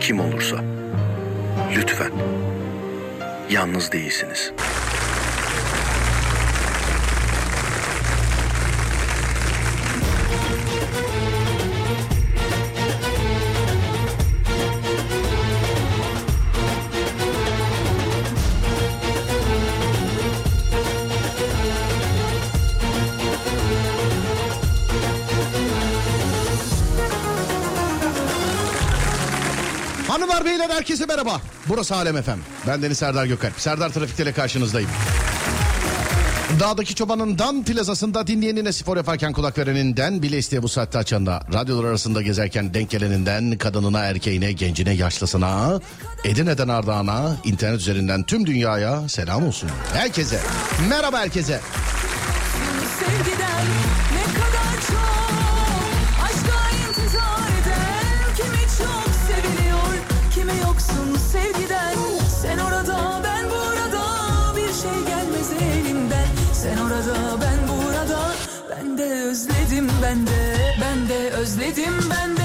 kim olursa lütfen yalnız değilsiniz. Herkese merhaba. Burası Alem Efem. Ben Deniz Serdar Gökalp. Serdar Trafik'te ile karşınızdayım. Dağdaki çobanın dan plazasında dinleyenine spor yaparken kulak vereninden bile isteye bu saatte açanda radyolar arasında gezerken denk geleninden kadınına erkeğine gencine yaşlısına Edirne'den Ardahan'a internet üzerinden tüm dünyaya selam olsun. Herkese merhaba herkese. Yoksun sevgiden. Sen orada ben burada. Bir şey gelmez elimden. Sen orada ben burada. Ben de özledim ben de Ben de özledim ben de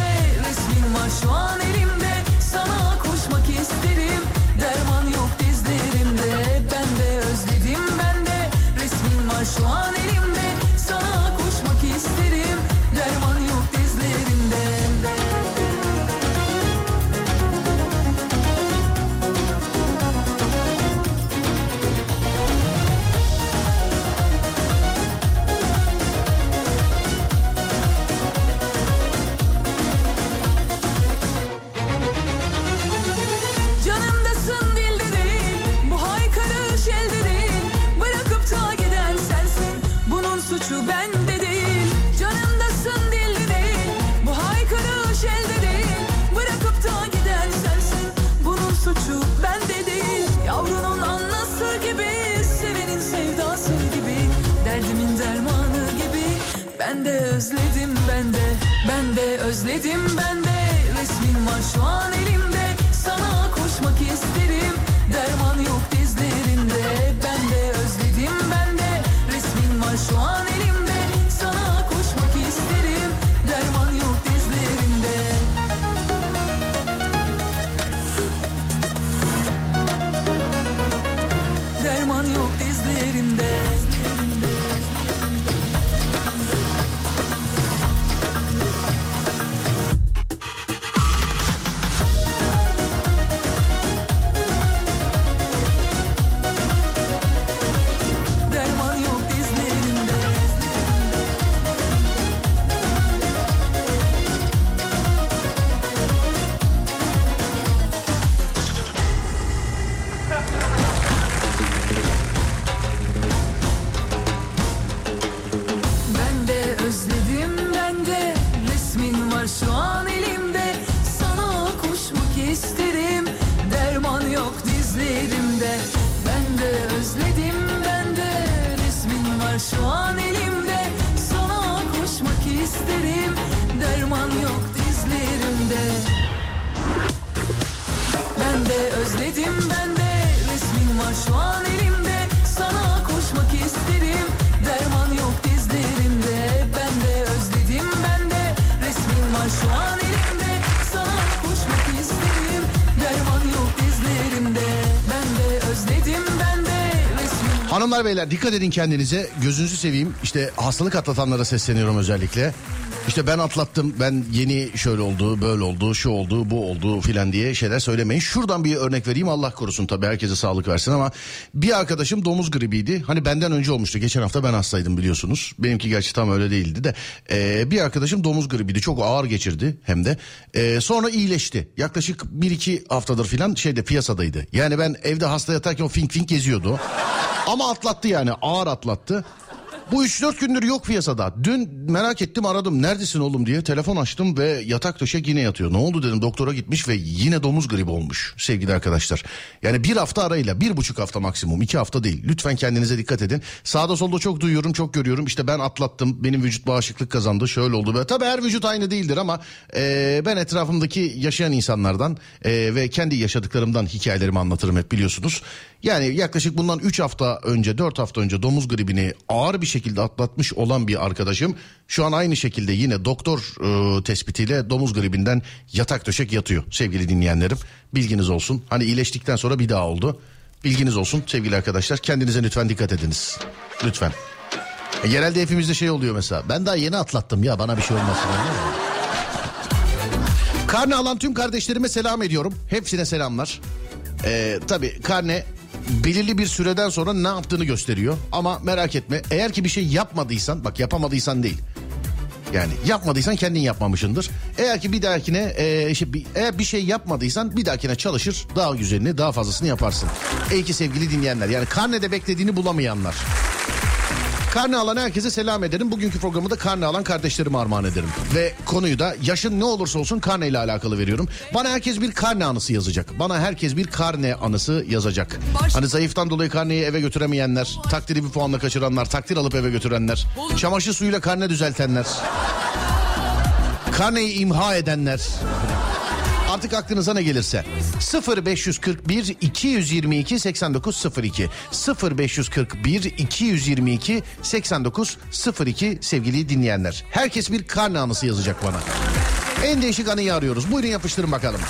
özledim ben de. Resmin var şu an elimde beyler dikkat edin kendinize. Gözünüzü seveyim. İşte hastalık atlatanlara sesleniyorum özellikle. İşte ben atlattım, ben yeni şöyle oldu, böyle oldu, şu oldu, bu oldu filan diye şeyler söylemeyin. Şuradan bir örnek vereyim Allah korusun tabii herkese sağlık versin ama bir arkadaşım domuz gribiydi. Hani benden önce olmuştu. Geçen hafta ben hastaydım biliyorsunuz. Benimki gerçi tam öyle değildi de. Ee, bir arkadaşım domuz gribiydi. Çok ağır geçirdi hem de. Ee, sonra iyileşti. Yaklaşık 1-2 haftadır filan şeyde piyasadaydı. Yani ben evde hasta yatarken o fink fink geziyordu. Ama atlattı yani ağır atlattı. Bu 3-4 gündür yok piyasada. Dün merak ettim aradım neredesin oğlum diye telefon açtım ve yatak döşek yine yatıyor. Ne oldu dedim doktora gitmiş ve yine domuz gribi olmuş sevgili arkadaşlar. Yani bir hafta arayla bir buçuk hafta maksimum iki hafta değil. Lütfen kendinize dikkat edin. Sağda solda çok duyuyorum çok görüyorum. İşte ben atlattım benim vücut bağışıklık kazandı şöyle oldu. Böyle. Tabii her vücut aynı değildir ama e, ben etrafımdaki yaşayan insanlardan e, ve kendi yaşadıklarımdan hikayelerimi anlatırım hep biliyorsunuz. Yani yaklaşık bundan 3 hafta önce 4 hafta önce domuz gribini ağır bir şekilde atlatmış olan bir arkadaşım şu an aynı şekilde yine doktor e, tespitiyle domuz gribinden yatak döşek yatıyor sevgili dinleyenlerim. Bilginiz olsun. Hani iyileştikten sonra bir daha oldu. Bilginiz olsun sevgili arkadaşlar. Kendinize lütfen dikkat ediniz. Lütfen. E, genelde hepimizde şey oluyor mesela. Ben daha yeni atlattım ya bana bir şey olmasın. Karne alan tüm kardeşlerime selam ediyorum. Hepsine selamlar. Ee, tabii karne belirli bir süreden sonra ne yaptığını gösteriyor. Ama merak etme eğer ki bir şey yapmadıysan bak yapamadıysan değil. Yani yapmadıysan kendin yapmamışındır. Eğer ki bir dahakine e, işte bir, eğer bir şey yapmadıysan bir dahakine çalışır daha güzelini daha fazlasını yaparsın. Ey ki sevgili dinleyenler yani karnede beklediğini bulamayanlar. Karne alan herkese selam ederim. Bugünkü programı da karne alan kardeşlerime armağan ederim. Ve konuyu da yaşın ne olursa olsun karne ile alakalı veriyorum. Bana herkes bir karne anısı yazacak. Bana herkes bir karne anısı yazacak. Hani zayıftan dolayı karneyi eve götüremeyenler, takdiri bir puanla kaçıranlar, takdir alıp eve götürenler, çamaşır suyuyla karne düzeltenler, karneyi imha edenler. Artık aklınıza ne gelirse. 0541 222 8902 0541 222 8902 sevgili dinleyenler. Herkes bir karne anısı yazacak bana. En değişik anıyı arıyoruz. Buyurun yapıştırın bakalım.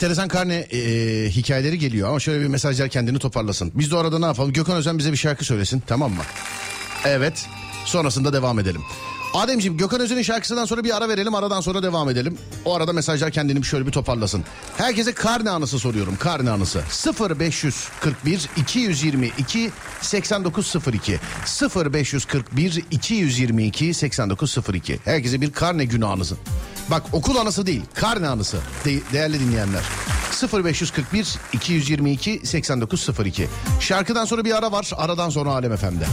Enteresan karne e, hikayeleri geliyor ama şöyle bir mesajlar kendini toparlasın. Biz de orada ne yapalım? Gökhan Özen bize bir şarkı söylesin tamam mı? Evet sonrasında devam edelim. Ademciğim Gökhan Özen'in şarkısından sonra bir ara verelim aradan sonra devam edelim. O arada mesajlar kendini şöyle bir toparlasın. Herkese karne anısı soruyorum karne anısı. 0541 222 8902 0541 222 8902 Herkese bir karne günü anısı. Bak okul anısı değil karne anısı de- değerli dinleyenler. 0541 222 8902 Şarkıdan sonra bir ara var aradan sonra Alem FM'de.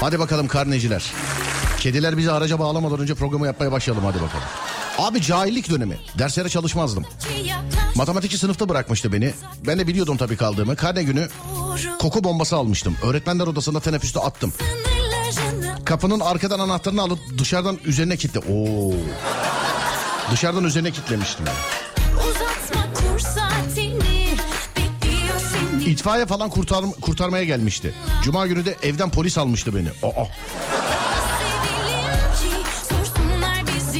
Hadi bakalım karneciler. Kediler bizi araca bağlamadan önce programı yapmaya başlayalım hadi bakalım. Abi cahillik dönemi. Derslere çalışmazdım. Matematikçi sınıfta bırakmıştı beni. Ben de biliyordum tabii kaldığımı. Karne günü koku bombası almıştım. Öğretmenler odasında teneffüste attım. Kapının arkadan anahtarını alıp dışarıdan üzerine kilitle. Oo. Dışarıdan üzerine kilitlemiştim. Uzatma İtfaiye falan kurtar, kurtarmaya gelmişti. Cuma günü de evden polis almıştı beni. Aa.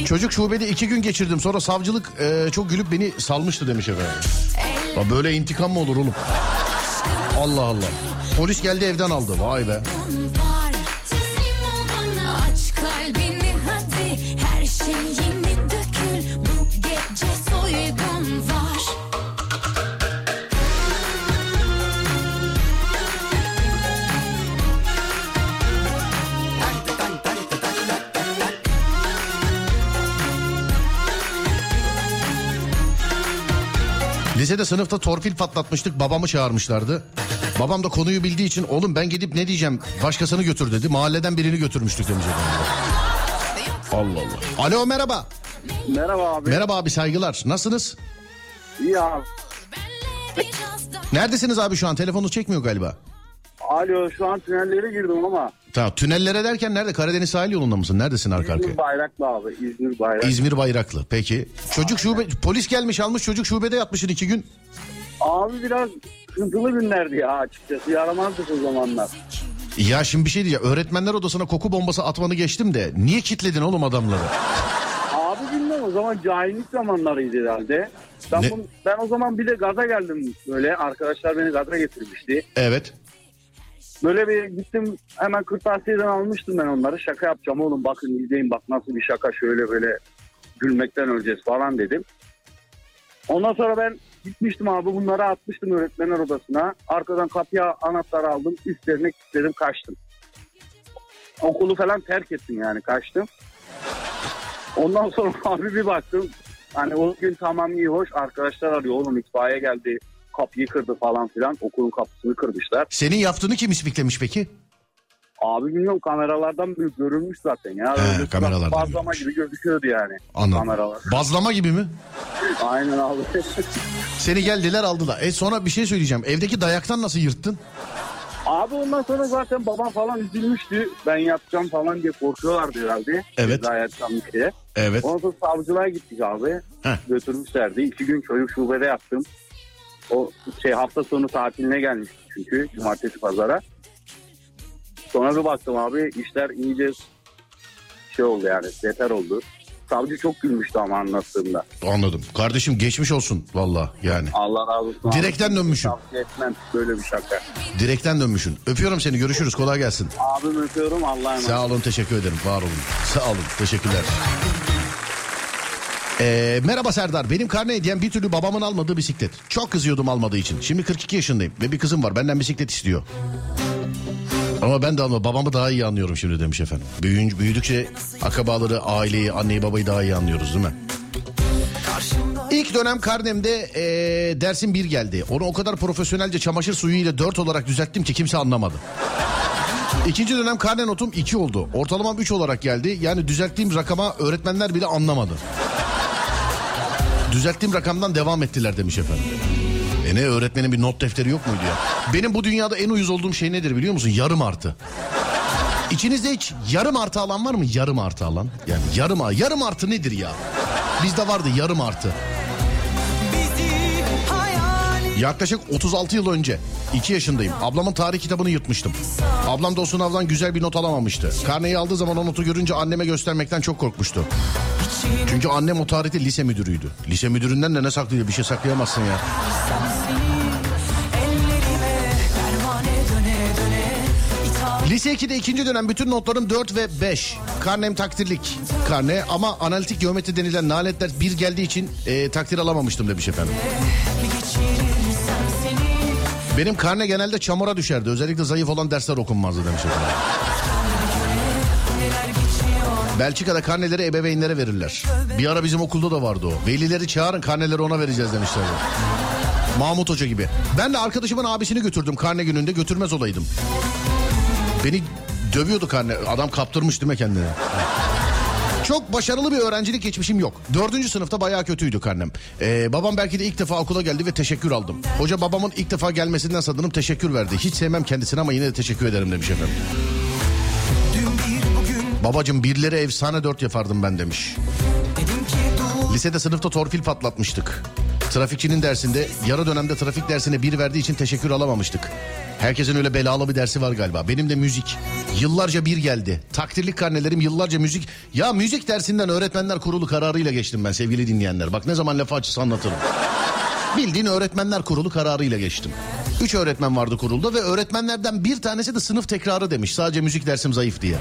Çocuk şubede iki gün geçirdim. Sonra savcılık e, çok gülüp beni salmıştı demiş efendim. Ya böyle intikam mı olur oğlum? Allah Allah. Polis geldi evden aldı. Vay be. Lisede sınıfta torpil patlatmıştık. Babamı çağırmışlardı. Babam da konuyu bildiği için oğlum ben gidip ne diyeceğim başkasını götür dedi. Mahalleden birini götürmüştük demiş. Allah Allah. Alo merhaba. Merhaba abi. Merhaba abi saygılar. Nasılsınız? İyi abi. Neredesiniz abi şu an? Telefonunuz çekmiyor galiba. Alo şu an tünellere girdim ama. Tamam tünellere derken nerede? Karadeniz sahil yolunda mısın? Neredesin arka arkaya? İzmir Bayraklı abi. İzmir Bayraklı. İzmir Bayraklı. Peki. Çocuk şube polis gelmiş almış çocuk şubede yatmışsın iki gün. Abi biraz sıkıntılı günlerdi ya açıkçası. Yaramazdık o zamanlar. Ya şimdi bir şey diyeceğim. Öğretmenler odasına koku bombası atmanı geçtim de niye kitledin oğlum adamları? Abi bilmem o zaman cahillik zamanlarıydı herhalde. Ben, Ne? bunu- ben o zaman bir de gaza geldim böyle. Arkadaşlar beni gaza getirmişti. Evet. Böyle bir gittim hemen kırtasiyeden almıştım ben onları. Şaka yapacağım oğlum bakın izleyin bak nasıl bir şaka şöyle böyle gülmekten öleceğiz falan dedim. Ondan sonra ben gitmiştim abi bunları atmıştım öğretmenler odasına. Arkadan kapıya anahtar aldım üstlerine kilitledim kaçtım. Okulu falan terk ettim yani kaçtım. Ondan sonra abi bir baktım. Hani o gün tamam iyi hoş arkadaşlar arıyor oğlum itfaiye geldi kapıyı kırdı falan filan okulun kapısını kırmışlar. Senin yaptığını kim ispiklemiş peki? Abi bilmiyorum kameralardan bir görünmüş zaten ya. He, Öyle kameralardan Bazlama görünmüş. gibi gözüküyordu yani. Anladım. Kameralar. Bazlama gibi mi? Aynen abi. Seni geldiler aldılar. E sonra bir şey söyleyeceğim. Evdeki dayaktan nasıl yırttın? Abi ondan sonra zaten babam falan üzülmüştü. Ben yapacağım falan diye korkuyorlardı herhalde. Evet. Ceza yapacağım diye. Evet. Ondan sonra savcılığa gittik abi. Heh. Götürmüşlerdi. İki gün çocuk şubede yaptım. O şey hafta sonu tatiline gelmişti çünkü cumartesi pazara. Sonra bir baktım abi işler iyice şey oldu yani beter oldu. Savcı çok gülmüştü ama anlattığımda. Anladım. Kardeşim geçmiş olsun valla yani. Allah razı olsun. Direkten. Tavsiye etmem böyle bir şaka. Direkten dönmüşsün. Öpüyorum seni görüşürüz kolay gelsin. Abim öpüyorum Allah'a emanet. Sağ olun teşekkür ederim var olun. Sağ olun teşekkürler. Ee, merhaba Serdar. Benim karne hediyem bir türlü babamın almadığı bisiklet. Çok kızıyordum almadığı için. Şimdi 42 yaşındayım ve bir kızım var. Benden bisiklet istiyor. Ama ben de ama babamı daha iyi anlıyorum şimdi demiş efendim. Büyüyünce, büyüdükçe akrabaları, aileyi, anneyi babayı daha iyi anlıyoruz değil mi? İlk dönem karnemde ee, dersin bir geldi. Onu o kadar profesyonelce çamaşır suyu ile dört olarak düzelttim ki kimse anlamadı. İkinci dönem karne notum 2 oldu. Ortalamam 3 olarak geldi. Yani düzelttiğim rakama öğretmenler bile anlamadı. Düzelttiğim rakamdan devam ettiler demiş efendim. E ne öğretmenin bir not defteri yok muydu ya? Benim bu dünyada en uyuz olduğum şey nedir biliyor musun? Yarım artı. İçinizde hiç yarım artı alan var mı? Yarım artı alan. Yani yarım, yarım artı nedir ya? Bizde vardı yarım artı. Yaklaşık 36 yıl önce 2 yaşındayım. Ablamın tarih kitabını yırtmıştım. Ablam da o sınavdan güzel bir not alamamıştı. Karneyi aldığı zaman o notu görünce anneme göstermekten çok korkmuştu. Çünkü annem o tarihte lise müdürüydü. Lise müdüründen de ne saklıyor bir şey saklayamazsın ya. Lise 2'de ikinci dönem bütün notlarım 4 ve 5. Karnem takdirlik karne ama analitik geometri denilen naletler bir geldiği için e, takdir alamamıştım demiş efendim. Benim karne genelde çamura düşerdi. Özellikle zayıf olan dersler okunmazdı demiş efendim. Belçika'da karneleri ebeveynlere verirler. Bir ara bizim okulda da vardı o. Velileri çağırın karneleri ona vereceğiz demişlerdi. Mahmut Hoca gibi. Ben de arkadaşımın abisini götürdüm karne gününde götürmez olaydım. Beni dövüyordu karne. Adam kaptırmış değil mi kendine? Çok başarılı bir öğrencilik geçmişim yok. Dördüncü sınıfta bayağı kötüydü karnem. Ee, babam belki de ilk defa okula geldi ve teşekkür aldım. Hoca babamın ilk defa gelmesinden sanırım teşekkür verdi. Hiç sevmem kendisini ama yine de teşekkür ederim demiş efendim. Babacım birleri efsane dört yapardım ben demiş. Lisede sınıfta torpil patlatmıştık. Trafikçinin dersinde yarı dönemde trafik dersine bir verdiği için teşekkür alamamıştık. Herkesin öyle belalı bir dersi var galiba. Benim de müzik. Yıllarca bir geldi. Takdirlik karnelerim yıllarca müzik. Ya müzik dersinden öğretmenler kurulu kararıyla geçtim ben sevgili dinleyenler. Bak ne zaman lafı açısı anlatırım. Bildiğin öğretmenler kurulu kararıyla geçtim. Üç öğretmen vardı kurulda ve öğretmenlerden bir tanesi de sınıf tekrarı demiş. Sadece müzik dersim zayıf diye.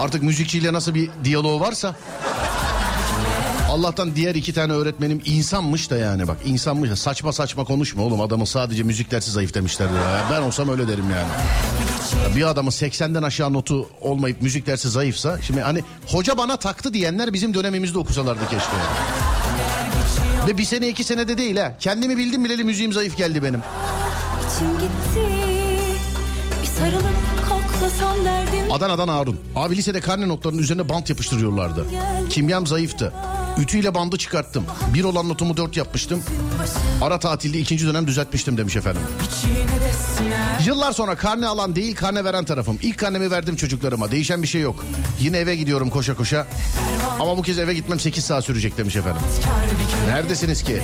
Artık müzikçiyle nasıl bir diyaloğu varsa. Allah'tan diğer iki tane öğretmenim insanmış da yani bak insanmış da saçma saçma konuşma oğlum adamın sadece müzik dersi zayıf demişlerdi. Ya. Ben olsam öyle derim yani. Ya bir adamın 80'den aşağı notu olmayıp müzik dersi zayıfsa şimdi hani hoca bana taktı diyenler bizim dönemimizde okusalardı keşke. Ve bir sene iki senede değil ha. Kendimi bildim bileli müziğim zayıf geldi benim. İçim gitti Adana'dan Harun. Abi lisede karne notlarının üzerine bant yapıştırıyorlardı. Kimyam zayıftı. Ütüyle bandı çıkarttım. Bir olan notumu dört yapmıştım. Ara tatilde ikinci dönem düzeltmiştim demiş efendim. Yıllar sonra karne alan değil karne veren tarafım. İlk karnemi verdim çocuklarıma. Değişen bir şey yok. Yine eve gidiyorum koşa koşa. Ama bu kez eve gitmem 8 saat sürecek demiş efendim. Neredesiniz ki?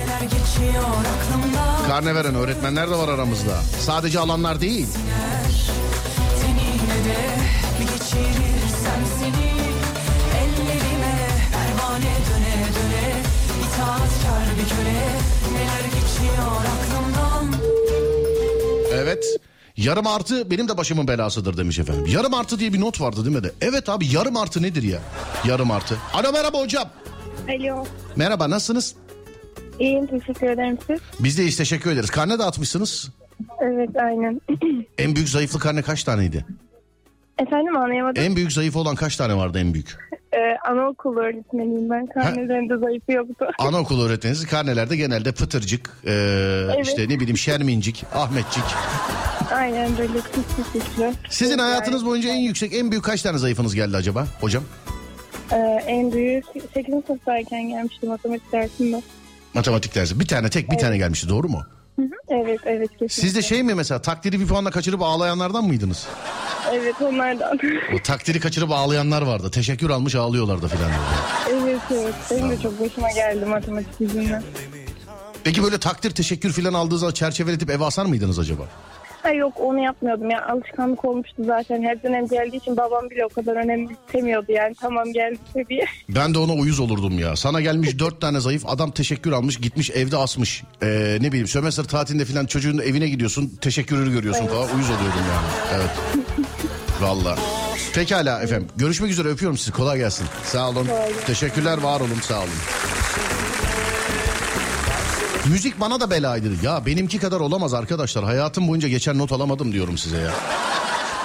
Karne veren öğretmenler de var aramızda. Sadece alanlar değil. Geçirirsem seni Ellerime pervane döne döne İtaatkar bir köle Neler geçiyor aklımdan Evet. Yarım artı benim de başımın belasıdır demiş efendim. Yarım artı diye bir not vardı değil mi de? Evet abi yarım artı nedir ya? Yarım artı. Alo merhaba hocam. Alo. Merhaba nasılsınız? İyiyim teşekkür ederim siz. Biz de iyiyiz teşekkür ederiz. Karne dağıtmışsınız. Evet aynen. En büyük zayıflık karne kaç taneydi? Efendim anlayamadım. En büyük zayıf olan kaç tane vardı en büyük? Ee, anaokulu öğretmeniyim ben. Karnelerinde zayıfı yoktu. Anaokulu öğretmeniniz karnelerde genelde pıtırcık, ee, işte ne bileyim şermincik, ahmetcik. aynen böyle küçük küçük. Sizin hayatınız boyunca en yüksek, en büyük kaç tane zayıfınız geldi acaba hocam? Ee, en büyük 8. sınıftayken gelmişti matematik dersinde. Matematik dersi. Bir tane tek bir tane gelmişti doğru mu? Evet evet kesinlikle. Siz de şey mi mesela takdiri bir puanla kaçırıp ağlayanlardan mıydınız? Evet onlardan. O takdiri kaçırıp ağlayanlar vardı. Teşekkür almış ağlıyorlardı filan. evet evet. Benim de çok başıma geldi matematik yüzünden. Peki böyle takdir teşekkür filan aldığı zaman çerçeveletip eve asar mıydınız acaba? Ha yok onu yapmıyordum ya alışkanlık olmuştu zaten. Her dönem geldiği için babam bile o kadar önemsemiyordu yani tamam geldi diye. Ben de ona uyuz olurdum ya. Sana gelmiş dört tane zayıf adam teşekkür almış gitmiş evde asmış. Ee, ne bileyim sömestr tatilinde filan çocuğun evine gidiyorsun teşekkürünü görüyorsun falan uyuz oluyordum yani. Evet. Valla. Pekala efendim. Görüşmek üzere öpüyorum sizi. Kolay gelsin. Sağ olun. Teşekkürler var olun sağ olun. Müzik bana da belaydır. Ya benimki kadar olamaz arkadaşlar. Hayatım boyunca geçen not alamadım diyorum size ya.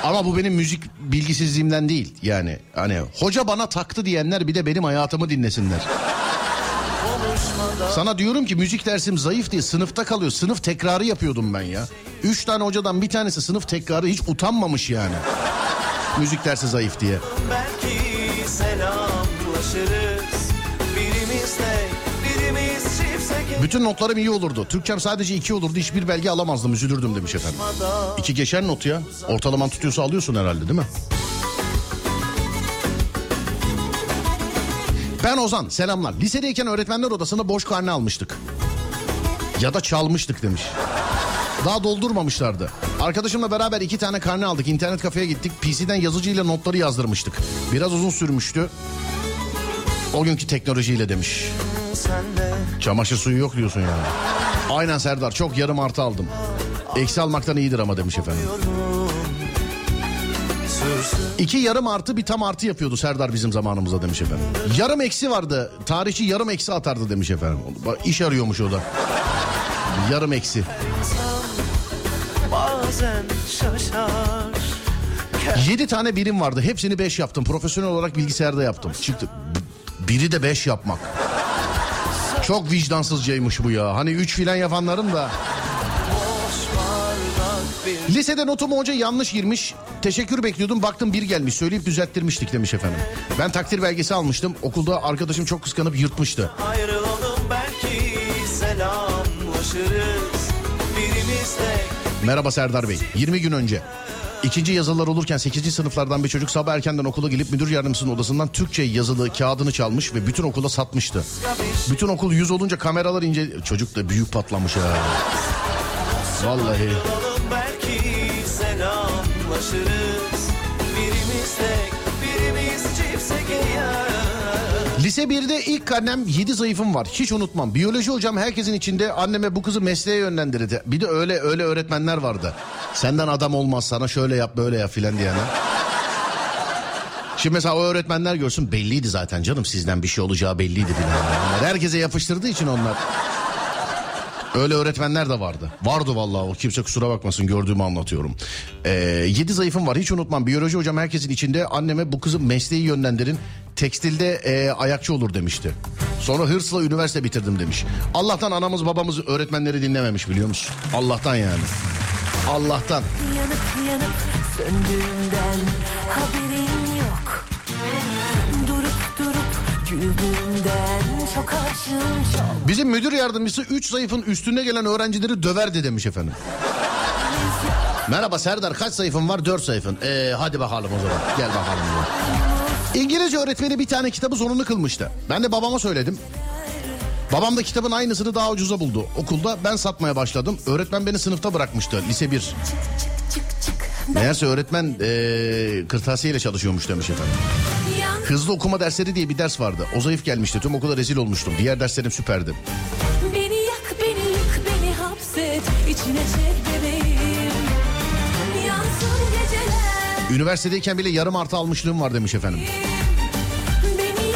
Ama bu benim müzik bilgisizliğimden değil. Yani hani hoca bana taktı diyenler bir de benim hayatımı dinlesinler. Sana diyorum ki müzik dersim zayıf diye sınıfta kalıyor. Sınıf tekrarı yapıyordum ben ya. Üç tane hocadan bir tanesi sınıf tekrarı hiç utanmamış yani. müzik dersi zayıf diye. Belki selamlaşırız Bütün notlarım iyi olurdu. Türkçem sadece iki olurdu. Hiçbir belge alamazdım. Üzülürdüm demiş efendim. İki geçer not ya. Ortalaman tutuyorsa alıyorsun herhalde değil mi? Ben Ozan selamlar. Lisedeyken öğretmenler odasında boş karne almıştık. Ya da çalmıştık demiş. Daha doldurmamışlardı. Arkadaşımla beraber iki tane karne aldık. İnternet kafeye gittik. PC'den yazıcıyla notları yazdırmıştık. Biraz uzun sürmüştü. O günkü teknolojiyle demiş. senle Çamaşır suyu yok diyorsun yani. Aynen Serdar çok yarım artı aldım. Eksi almaktan iyidir ama demiş efendim. İki yarım artı bir tam artı yapıyordu Serdar bizim zamanımızda demiş efendim. Yarım eksi vardı. Tarihçi yarım eksi atardı demiş efendim. Bak, İş arıyormuş o da. Yarım eksi. bazen şaşar Yedi tane birim vardı. Hepsini beş yaptım. Profesyonel olarak bilgisayarda yaptım. Çıktı. Biri de beş yapmak. Çok vicdansızcaymış bu ya. Hani üç filan yapanların da. Lisede notumu hoca yanlış girmiş. Teşekkür bekliyordum. Baktım bir gelmiş. Söyleyip düzelttirmiştik demiş efendim. Ben takdir belgesi almıştım. Okulda arkadaşım çok kıskanıp yırtmıştı. Belki Merhaba Serdar Bey. 20 gün önce ikinci yazılılar olurken 8. sınıflardan bir çocuk sabah erkenden okula gelip müdür yardımcısının odasından Türkçe yazılı kağıdını çalmış ve bütün okula satmıştı. Bütün okul yüz olunca kameralar ince... Çocuk da büyük patlamış ha. Vallahi. Birimiz tek, birimiz çiftse ya Lise 1'de ilk karnem 7 zayıfım var. Hiç unutmam. Biyoloji hocam herkesin içinde anneme bu kızı mesleğe yönlendirdi. Bir de öyle öyle öğretmenler vardı. Senden adam olmaz sana şöyle yap böyle yap filan diyene. Şimdi mesela o öğretmenler görsün belliydi zaten canım sizden bir şey olacağı belliydi filan. Herkese yapıştırdığı için onlar. Öyle öğretmenler de vardı. Vardı vallahi o kimse kusura bakmasın gördüğümü anlatıyorum. Ee, yedi zayıfım var hiç unutmam. Biyoloji hocam herkesin içinde anneme bu kızı mesleği yönlendirin. Tekstilde e, ayakçı olur demişti. Sonra hırsla üniversite bitirdim demiş. Allah'tan anamız babamız öğretmenleri dinlememiş biliyor musun? Allah'tan yani. Allah'tan. Yanıp yanıp söndüğünden haberin yok Durup durup güldüğünden çok aşığım çok Bizim müdür yardımcısı 3 zayıfın üstüne gelen öğrencileri döverdi demiş efendim. Merhaba Serdar kaç sayfın var? 4 sayfın. Ee, hadi bakalım o zaman. Gel bakalım. diyor. İngilizce öğretmeni bir tane kitabı zorunlu kılmıştı. Ben de babama söyledim. Babam da kitabın aynısını daha ucuza buldu. Okulda ben satmaya başladım. Öğretmen beni sınıfta bırakmıştı. Lise 1. çık çık Meğerse öğretmen ee, kırtasiyeyle çalışıyormuş demiş efendim. Hızlı okuma dersleri diye bir ders vardı. O zayıf gelmişti. Tüm okula rezil olmuştum. Diğer derslerim süperdi. beni yak beni yık beni hapset içine çek Üniversitedeyken bile yarım artı almışlığım var demiş efendim.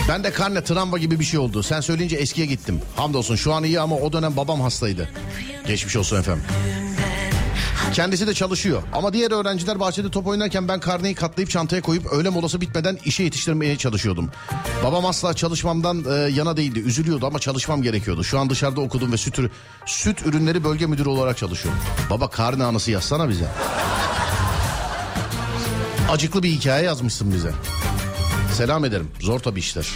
Ben de karne travma gibi bir şey oldu. Sen söyleyince eskiye gittim. Hamdolsun şu an iyi ama o dönem babam hastaydı. Geçmiş olsun efendim. Kendisi de çalışıyor. Ama diğer öğrenciler bahçede top oynarken ben karneyi katlayıp çantaya koyup öğle molası bitmeden işe yetiştirmeye çalışıyordum. Babam asla çalışmamdan e, yana değildi. Üzülüyordu ama çalışmam gerekiyordu. Şu an dışarıda okudum ve süt, süt ürünleri bölge müdürü olarak çalışıyorum. Baba karne anısı yazsana bize. Acıklı bir hikaye yazmışsın bize. Selam ederim. Zor tabii işler.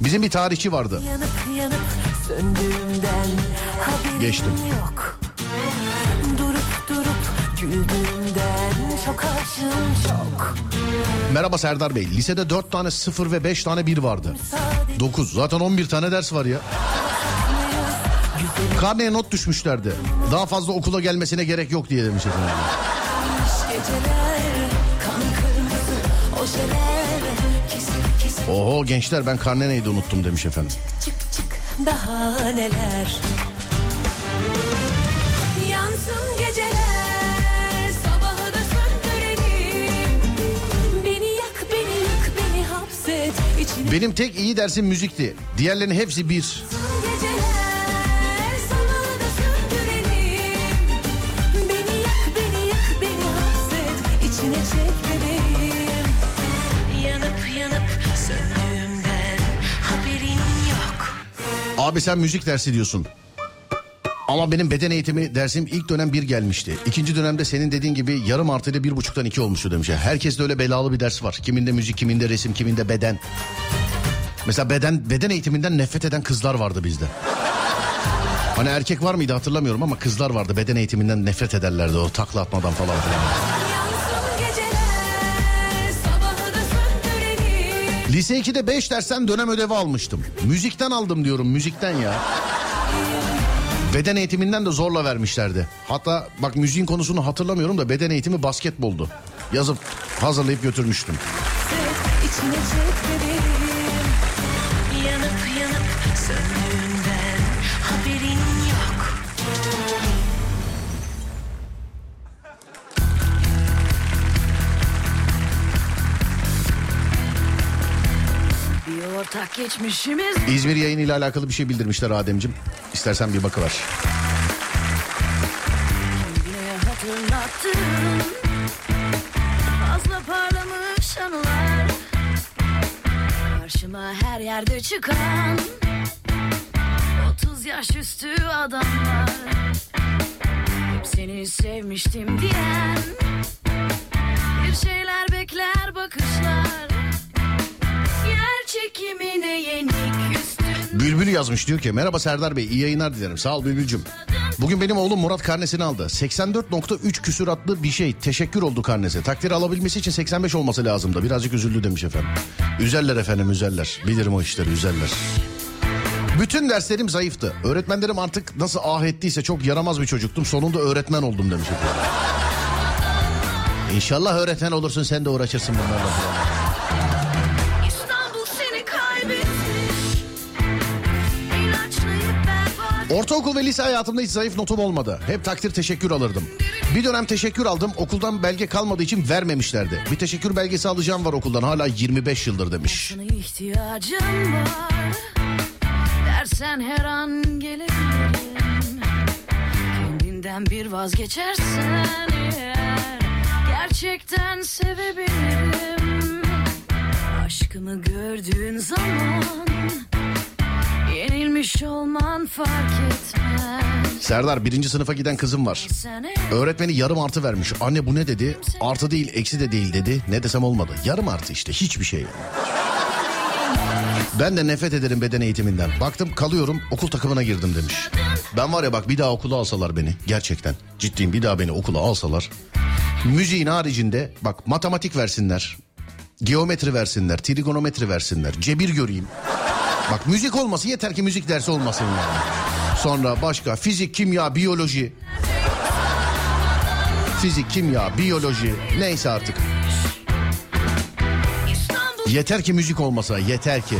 Bizim bir tarihçi vardı. yanıp yanıp söndüğümden Geçtim. yok Güldüğümden çok açım çok Merhaba Serdar Bey. Lisede 4 tane 0 ve 5 tane 1 vardı. 9. Zaten 11 tane ders var ya. Karneye not düşmüşlerdi. Daha fazla okula gelmesine gerek yok diye demiş efendim. Oho gençler ben karne neydi unuttum demiş efendim. çık çık daha neler Yansın geceler sabahı da söndürelim Beni yak beni yak beni hapset içine Benim tek iyi dersim müzikti. Diğerlerinin hepsi bir. geceler Abi sen müzik dersi diyorsun. Ama benim beden eğitimi dersim ilk dönem bir gelmişti. İkinci dönemde senin dediğin gibi yarım artı ile bir buçuktan iki olmuştu demiş. Herkes de öyle belalı bir ders var. Kiminde müzik, kiminde resim, kiminde beden. Mesela beden beden eğitiminden nefret eden kızlar vardı bizde. Hani erkek var mıydı hatırlamıyorum ama kızlar vardı. Beden eğitiminden nefret ederlerdi o takla atmadan falan filan. Lise 2'de 5 dersten dönem ödevi almıştım. Müzikten aldım diyorum müzikten ya. Beden eğitiminden de zorla vermişlerdi. Hatta bak müziğin konusunu hatırlamıyorum da beden eğitimi basketboldu. Yazıp hazırlayıp götürmüştüm. içine çek ortak geçmişimiz. İzmir yayını ile alakalı bir şey bildirmişler Ademcim. İstersen bir bakıver. Fazla parlamış anılar. Karşıma her yerde çıkan 30 yaş üstü adamlar. Hep seni sevmiştim diyen Bir şeyler bekler bakışlar çekimine yenik Bülbül yazmış diyor ki merhaba Serdar Bey iyi yayınlar dilerim. Sağ ol Bülbülcüm. Bugün benim oğlum Murat karnesini aldı. 84.3 küsuratlı bir şey. Teşekkür oldu karnesi. Takdir alabilmesi için 85 olması lazımdı. Birazcık üzüldü demiş efendim. Üzerler efendim üzerler. Bilirim o işleri üzerler. Bütün derslerim zayıftı. Öğretmenlerim artık nasıl ah ettiyse çok yaramaz bir çocuktum. Sonunda öğretmen oldum demiş efendim. İnşallah öğretmen olursun sen de uğraşırsın bunlarla. Ortaokul ve lise hayatımda hiç zayıf notum olmadı. Hep takdir teşekkür alırdım. Bir dönem teşekkür aldım. Okuldan belge kalmadığı için vermemişlerdi. Bir teşekkür belgesi alacağım var okuldan. Hala 25 yıldır demiş. İhtiyacım var Dersen her an Kendinden bir vazgeçersen eğer Gerçekten sevebilirim Aşkımı gördüğün zaman Yenilmiş olman fark etmez Serdar birinci sınıfa giden kızım var. Öğretmeni yarım artı vermiş. Anne bu ne dedi? Artı değil eksi de değil dedi. Ne desem olmadı. Yarım artı işte hiçbir şey. Ben de nefret ederim beden eğitiminden. Baktım kalıyorum okul takımına girdim demiş. Ben var ya bak bir daha okula alsalar beni gerçekten. Ciddiyim bir daha beni okula alsalar. Müziğin haricinde bak matematik versinler. Geometri versinler, trigonometri versinler. Cebir göreyim. Bak müzik olması yeter ki müzik dersi olmasın yani. Sonra başka fizik, kimya, biyoloji. Fizik, kimya, biyoloji neyse artık. Yeter ki müzik olmasa yeter ki.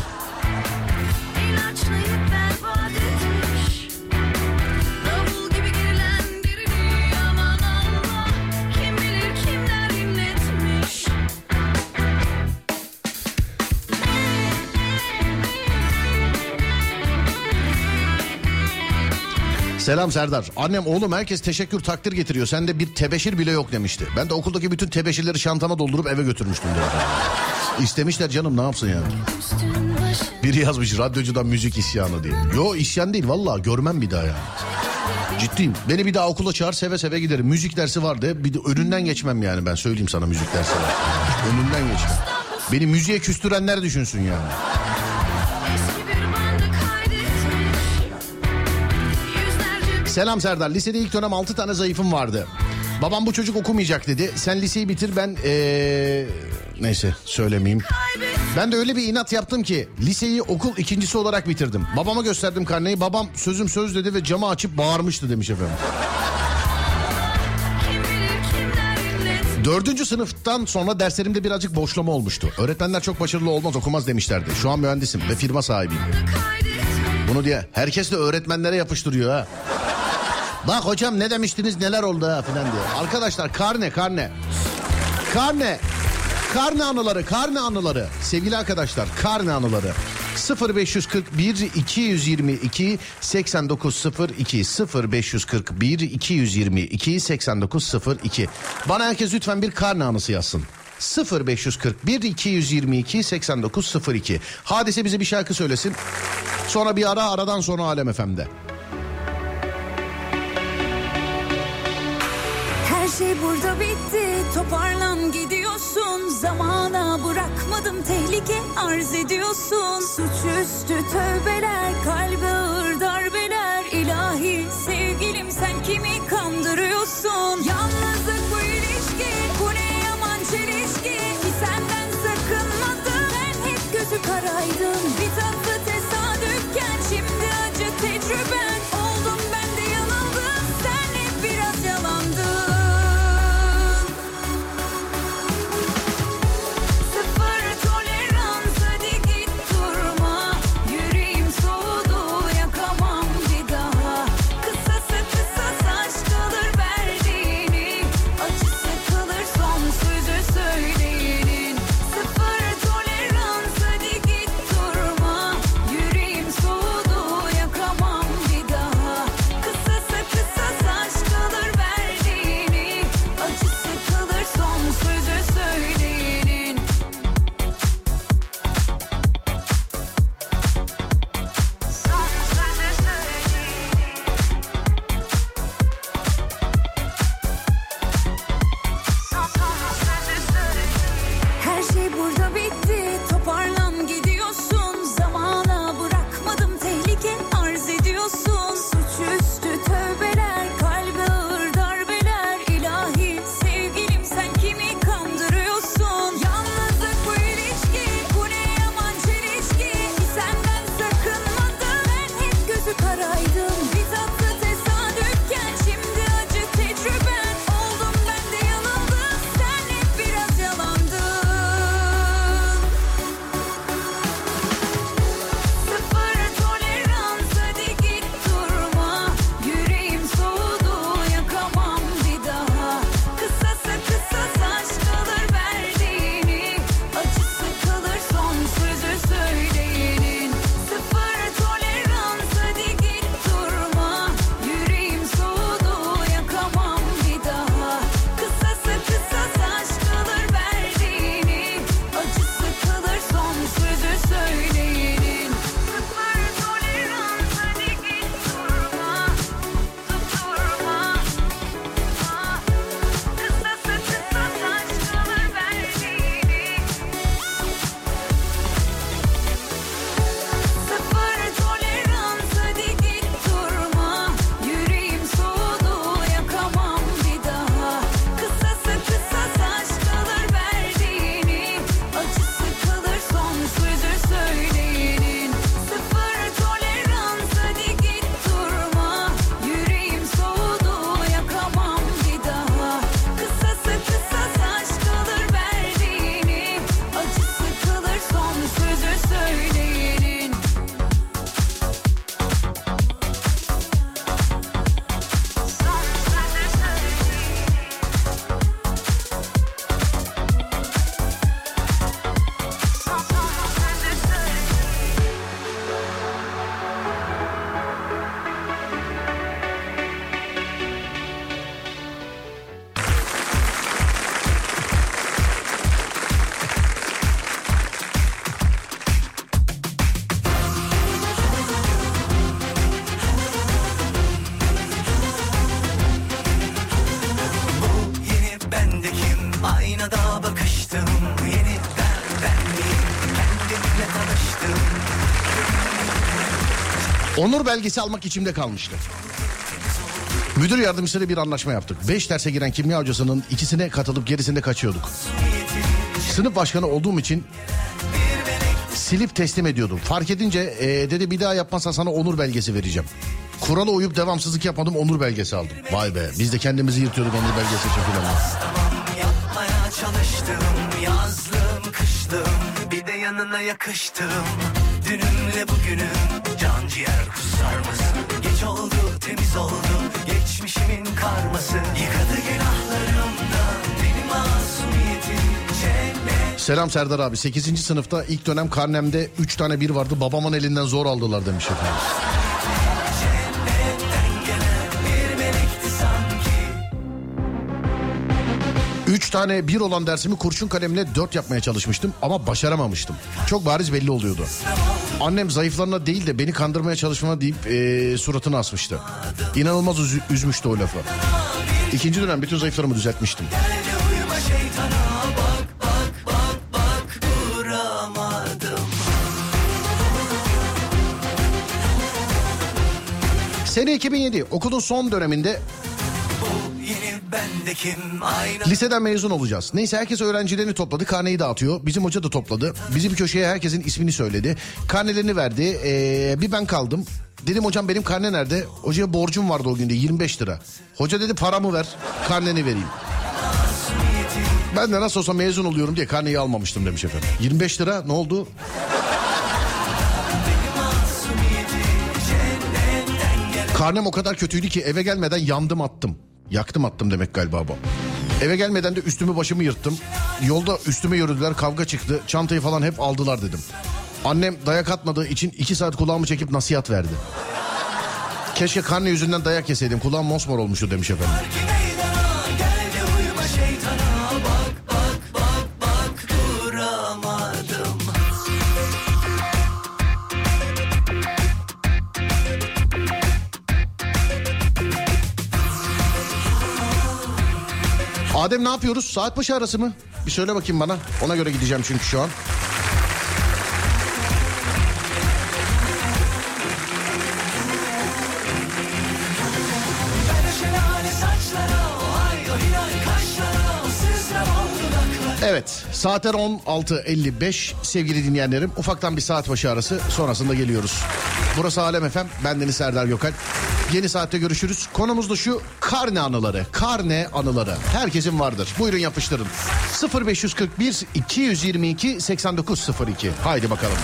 Selam Serdar. Annem oğlum herkes teşekkür takdir getiriyor. Sende bir tebeşir bile yok demişti. Ben de okuldaki bütün tebeşirleri şantama doldurup eve götürmüştüm. diyor. İstemişler canım ne yapsın yani. Biri yazmış radyocudan müzik isyanı diye. Yo isyan değil valla görmem bir daha ya. Ciddiyim. Beni bir daha okula çağır seve seve giderim. Müzik dersi vardı. Bir de önünden geçmem yani ben söyleyeyim sana müzik dersi var. Önünden geçmem. Beni müziğe küstürenler düşünsün yani. Selam Serdar. Lisede ilk dönem 6 tane zayıfım vardı. Babam bu çocuk okumayacak dedi. Sen liseyi bitir ben ee, neyse söylemeyeyim. Ben de öyle bir inat yaptım ki liseyi okul ikincisi olarak bitirdim. Babama gösterdim karneyi. Babam sözüm söz dedi ve camı açıp bağırmıştı demiş efendim. Dördüncü sınıftan sonra derslerimde birazcık boşlama olmuştu. Öğretmenler çok başarılı olmaz okumaz demişlerdi. Şu an mühendisim ve firma sahibiyim. Bunu diye herkes de öğretmenlere yapıştırıyor ha. Bak hocam ne demiştiniz neler oldu ha falan diye. Arkadaşlar karne karne. Karne. Karne anıları karne anıları. Sevgili arkadaşlar karne anıları. 0541 222 8902 0541 222 8902 Bana herkes lütfen bir karne anısı yazsın. 0541 222 8902 Hadise bize bir şarkı söylesin. Sonra bir ara aradan sonra Alem FM'de. Şey burada bitti. Toparlan gidiyorsun. Zamana bırakmadım tehlike arz ediyorsun. Suçüstü tövbeler kalbe ağır darbeler. İlahi sevgilim sen kimi kandırıyorsun? Yalnızlık bu ilişki bu ne yaman çelişki? Ki senden sakınmadım ben hep gözü karaydım Bir tatlı Onur belgesi almak içimde kalmıştı. Müdür yardımcısıyla bir anlaşma yaptık. Beş derse giren kimya hocasının ikisine katılıp gerisinde kaçıyorduk. Sınıf başkanı olduğum için silip teslim ediyordum. Fark edince e, dedi bir daha yapmazsan sana onur belgesi vereceğim. Kurala uyup devamsızlık yapmadım onur belgesi aldım. Vay be biz de kendimizi yırtıyorduk onur belgesi için filan. Çalıştım yazlım kışlım bir de yanına yakıştım Dünümle bugünüm can ciğer kusar mısın? Geç oldu temiz oldu geçmişimin karması Yıkadı günahlarımdan benim masumiyetim Selam Serdar abi 8. sınıfta ilk dönem karnemde 3 tane bir vardı babamın elinden zor aldılar demiş efendim. Üç tane bir olan dersimi kurşun kalemle dört yapmaya çalışmıştım ama başaramamıştım. Çok bariz belli oluyordu. Annem zayıflarına değil de beni kandırmaya çalışmama deyip eee, suratını asmıştı. İnanılmaz üzü- üzmüştü o lafı. İkinci dönem bütün zayıflarımı düzeltmiştim. Sene 2007 okulun son döneminde Liseden mezun olacağız. Neyse herkes öğrencilerini topladı karneyi dağıtıyor. Bizim hoca da topladı. Bizi bir köşeye herkesin ismini söyledi. Karnelerini verdi. Ee, bir ben kaldım. Dedim hocam benim karne nerede? Hocaya borcum vardı o günde 25 lira. Hoca dedi paramı ver karneni vereyim. Ben de nasıl olsa mezun oluyorum diye karneyi almamıştım demiş efendim. 25 lira ne oldu? Karnem o kadar kötüydü ki eve gelmeden yandım attım. Yaktım attım demek galiba bu. Eve gelmeden de üstümü başımı yırttım. Yolda üstüme yürüdüler kavga çıktı. Çantayı falan hep aldılar dedim. Annem dayak atmadığı için iki saat kulağımı çekip nasihat verdi. Keşke karne yüzünden dayak yeseydim. Kulağım mosmor olmuştu demiş efendim. Adem ne yapıyoruz? Saat başı arası mı? Bir söyle bakayım bana. Ona göre gideceğim çünkü şu an. Evet saatler 16.55 sevgili dinleyenlerim. Ufaktan bir saat başı arası sonrasında geliyoruz. Burası Alem Efem. Ben Deniz Serdar Gökalp. Yeni saatte görüşürüz. Konumuz da şu karne anıları. Karne anıları. Herkesin vardır. Buyurun yapıştırın. 0541 222 8902. Haydi bakalım.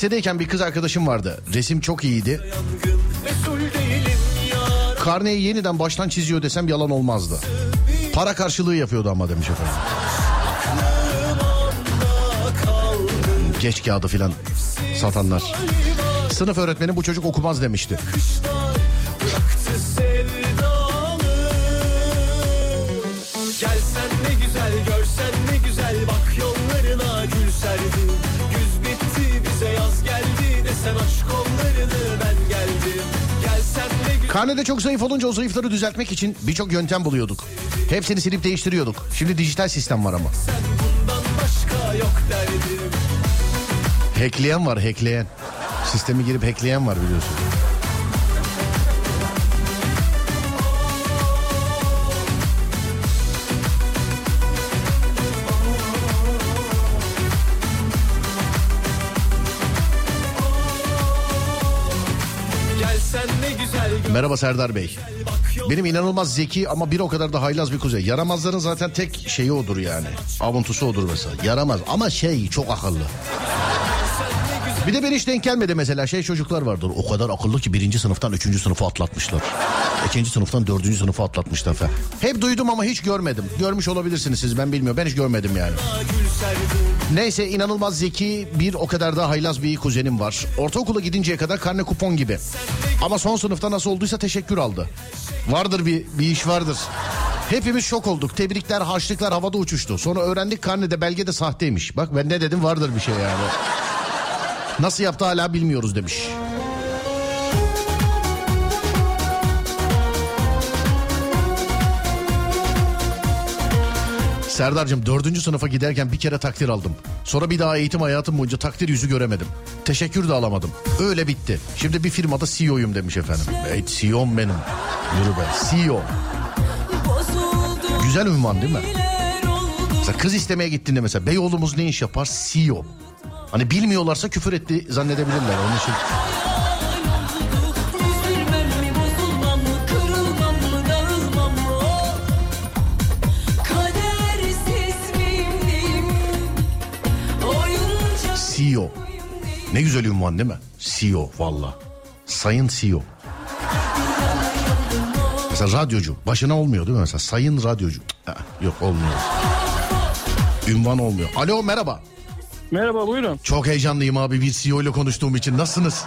Lisedeyken bir kız arkadaşım vardı. Resim çok iyiydi. Karneyi yeniden baştan çiziyor desem yalan olmazdı. Para karşılığı yapıyordu ama demiş efendim. Geç kağıdı filan satanlar. Sınıf öğretmeni bu çocuk okumaz demişti. Karnede çok zayıf olunca o zayıfları düzeltmek için birçok yöntem buluyorduk. Hepsini silip değiştiriyorduk. Şimdi dijital sistem var ama. Hackleyen var hackleyen. Sistemi girip hackleyen var biliyorsun. Merhaba Serdar Bey. Benim inanılmaz zeki ama bir o kadar da haylaz bir kuzey. Yaramazların zaten tek şeyi odur yani. Avuntusu odur mesela. Yaramaz ama şey çok akıllı. Bir de ben hiç denk gelmedi mesela şey çocuklar vardır. O kadar akıllı ki birinci sınıftan üçüncü sınıfı atlatmışlar. İkinci sınıftan dördüncü sınıfı atlatmışlar falan. Hep duydum ama hiç görmedim. Görmüş olabilirsiniz siz ben bilmiyorum. Ben hiç görmedim yani. Neyse inanılmaz zeki bir o kadar da haylaz bir kuzenim var. Ortaokula gidinceye kadar karne kupon gibi. Ama son sınıfta nasıl olduysa teşekkür aldı. Vardır bir, bir iş vardır. Hepimiz şok olduk. Tebrikler, harçlıklar havada uçuştu. Sonra öğrendik karnede belge de sahteymiş. Bak ben ne dedim vardır bir şey yani. Nasıl yaptı hala bilmiyoruz demiş. Serdar'cığım dördüncü sınıfa giderken bir kere takdir aldım. Sonra bir daha eğitim hayatım boyunca takdir yüzü göremedim. Teşekkür de alamadım. Öyle bitti. Şimdi bir firmada CEO'yum demiş efendim. Evet CEO'm benim. Yürü be CEO. Güzel ünvan değil mi? Mesela kız istemeye gittiğinde mesela Beyoğlu'muz ne iş yapar? CEO. Hani bilmiyorlarsa küfür etti zannedebilirler. Onun için Ne güzel ünvan değil mi? CEO valla. Sayın CEO. Mesela radyocu. Başına olmuyor değil mi mesela? Sayın radyocu. Yok olmuyor. Ünvan olmuyor. Alo merhaba. Merhaba buyurun. Çok heyecanlıyım abi bir CEO ile konuştuğum için. Nasılsınız?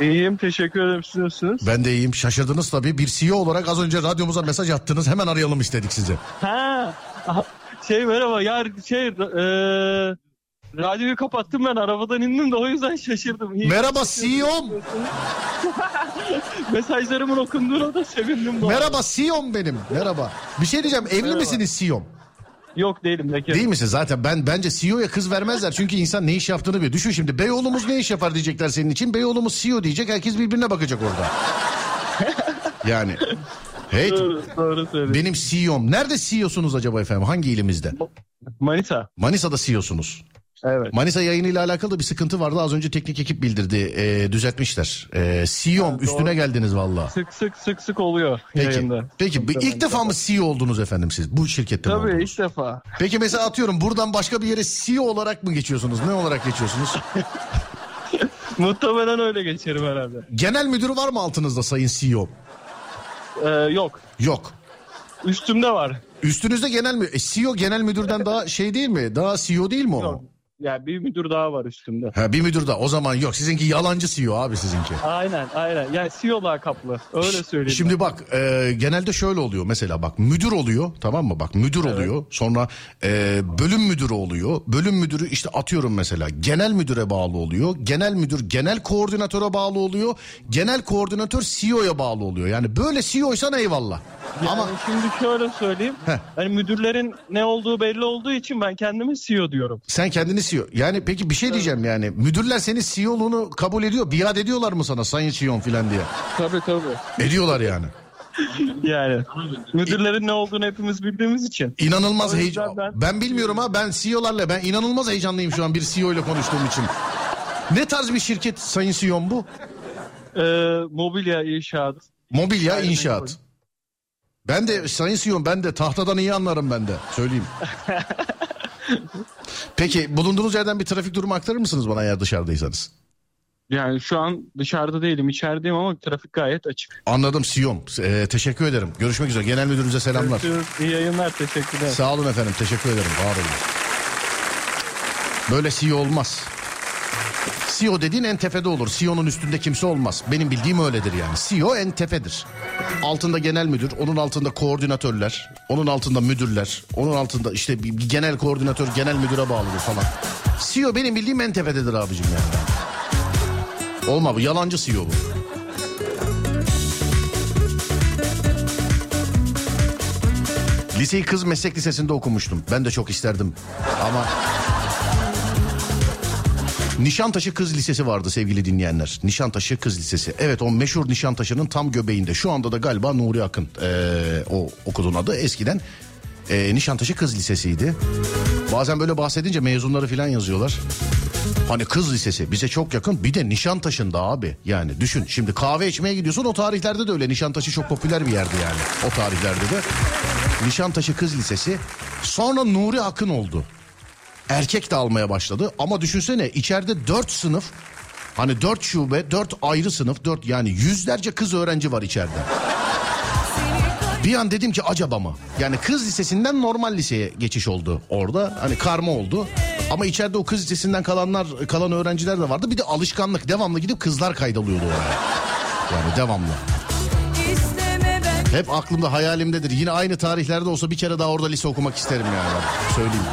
İyiyim teşekkür ederim siz nasılsınız? Ben de iyiyim. Şaşırdınız tabii. Bir CEO olarak az önce radyomuza mesaj attınız. Hemen arayalım istedik sizi. Ha şey merhaba ya şey e, radyoyu kapattım ben arabadan indim de o yüzden şaşırdım. İyi. Merhaba CEO'm. Mesajlarımın okunduğuna da sevindim. bu Merhaba CEO'm benim. Merhaba. Bir şey diyeceğim. Evli Merhaba. misiniz CEO'm? Yok değilim bekar. Değil misin? Zaten ben bence CEO'ya kız vermezler. Çünkü insan ne iş yaptığını biliyor. Düşün şimdi Beyoğlu'muz ne iş yapar diyecekler senin için. Beyoğlu'muz CEO diyecek. Herkes birbirine bakacak orada. yani. Hey Doğru, doğru söylüyorsun. benim CEO'm. Nerede CEO'sunuz acaba efendim? Hangi ilimizde? Manita. Manisa'da CEO'sunuz. Evet. Manisa yayınıyla alakalı da bir sıkıntı vardı. Az önce teknik ekip bildirdi. Ee, düzeltmişler. Ee, CEO'm üstüne geldiniz valla. Sık sık sık sık oluyor Peki. yayında. Peki bir- ilk defa mı CEO oldunuz efendim siz? Bu şirkette mi Tabii oldunuz? ilk defa. Peki mesela atıyorum buradan başka bir yere CEO olarak mı geçiyorsunuz? Ne olarak geçiyorsunuz? Muhtemelen öyle geçerim herhalde. Genel müdürü var mı altınızda sayın CEO? Ee, yok. Yok. Üstümde var. Üstünüzde genel mü? E, CEO genel müdürden daha şey değil mi? Daha CEO değil mi o? Yok. Yani bir müdür daha var üstümde. Ha, bir müdür daha. O zaman yok. Sizinki yalancı CEO abi sizinki. Aynen aynen. Yani CEO lakaplı. Öyle söyleyeyim. Şimdi bak e, genelde şöyle oluyor mesela bak müdür oluyor tamam mı bak müdür oluyor sonra e, bölüm müdürü oluyor bölüm müdürü işte atıyorum mesela genel müdüre bağlı oluyor genel müdür genel koordinatöre bağlı oluyor genel koordinatör CEO'ya bağlı oluyor yani böyle CEO'ysan eyvallah Yani ama şimdi şöyle söyleyeyim. Heh. Hani müdürlerin ne olduğu belli olduğu için ben kendimi CEO diyorum. sen kendini CEO yani peki bir şey diyeceğim yani müdürler senin CEO'luğunu kabul ediyor biat ediyorlar mı sana sayın CEO falan diye Tabii tabii. ediyorlar yani Yani müdürlerin ne olduğunu hepimiz bildiğimiz için. İnanılmaz heyecan. Ben... ben- bilmiyorum ha ben CEO'larla ben inanılmaz heyecanlıyım şu an bir CEO ile konuştuğum için. Ne tarz bir şirket sayın CEO'm bu? Ee, mobilya inşaat. Mobilya Aynen, inşaat. Ben de sayın CEO'm ben de tahtadan iyi anlarım ben de söyleyeyim. Peki bulunduğunuz yerden bir trafik durumu aktarır mısınız bana eğer dışarıdaysanız? Yani şu an dışarıda değilim içerideyim ama trafik gayet açık. Anladım CEO'm. Ee, teşekkür ederim. Görüşmek üzere. Genel müdürünüze selamlar. Görüşürüz. İyi yayınlar teşekkürler. Sağ olun efendim. Teşekkür ederim. Var olun. Böyle CEO olmaz. CEO dediğin en tepede olur. CEO'nun üstünde kimse olmaz. Benim bildiğim öyledir yani. CEO en tepedir. Altında genel müdür, onun altında koordinatörler, onun altında müdürler, onun altında işte bir genel koordinatör genel müdüre bağlıdır falan. CEO benim bildiğim en tepededir abicim yani. Olma bu yalancı CEO bu. Liseyi kız meslek lisesinde okumuştum. Ben de çok isterdim. Ama Nişantaşı Kız Lisesi vardı sevgili dinleyenler. Nişantaşı Kız Lisesi. Evet o meşhur Nişantaşı'nın tam göbeğinde. Şu anda da galiba Nuri Akın ee, o okulun adı. Eskiden ee, Nişantaşı Kız Lisesi'ydi. Bazen böyle bahsedince mezunları falan yazıyorlar. Hani kız lisesi bize çok yakın bir de Nişantaşı'nda abi. Yani düşün şimdi kahve içmeye gidiyorsun o tarihlerde de öyle. Nişantaşı çok popüler bir yerdi yani o tarihlerde de. Nişantaşı Kız Lisesi sonra Nuri Akın oldu. Erkek de almaya başladı ama düşünsene içeride dört sınıf hani dört şube dört ayrı sınıf dört yani yüzlerce kız öğrenci var içeride. Bir an dedim ki acaba mı? Yani kız lisesinden normal liseye geçiş oldu orada. Hani karma oldu. Ama içeride o kız lisesinden kalanlar kalan öğrenciler de vardı. Bir de alışkanlık devamlı gidip kızlar kaydalıyordu oraya. Yani devamlı. Hep aklımda hayalimdedir. Yine aynı tarihlerde olsa bir kere daha orada lise okumak isterim yani. Söyleyeyim.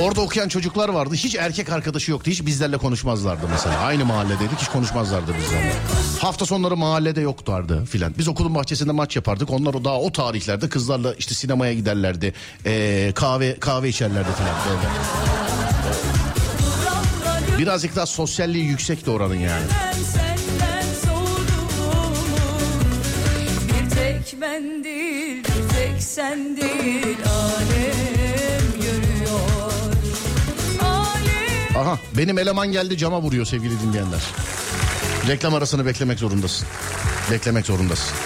Orada okuyan çocuklar vardı. Hiç erkek arkadaşı yoktu. Hiç bizlerle konuşmazlardı mesela. Aynı mahalledeydik. Hiç konuşmazlardı bizlerle. Hafta sonları mahallede yoklardı filan. Biz okulun bahçesinde maç yapardık. Onlar o daha o tarihlerde kızlarla işte sinemaya giderlerdi. Ee, kahve kahve içerlerdi filan böyle. Birazcık daha sosyalliği yüksekti oranın yani. Ben değil, tek sen değil Alem Aha benim eleman geldi cama vuruyor sevgili dinleyenler. Reklam arasını beklemek zorundasın. Beklemek zorundasın.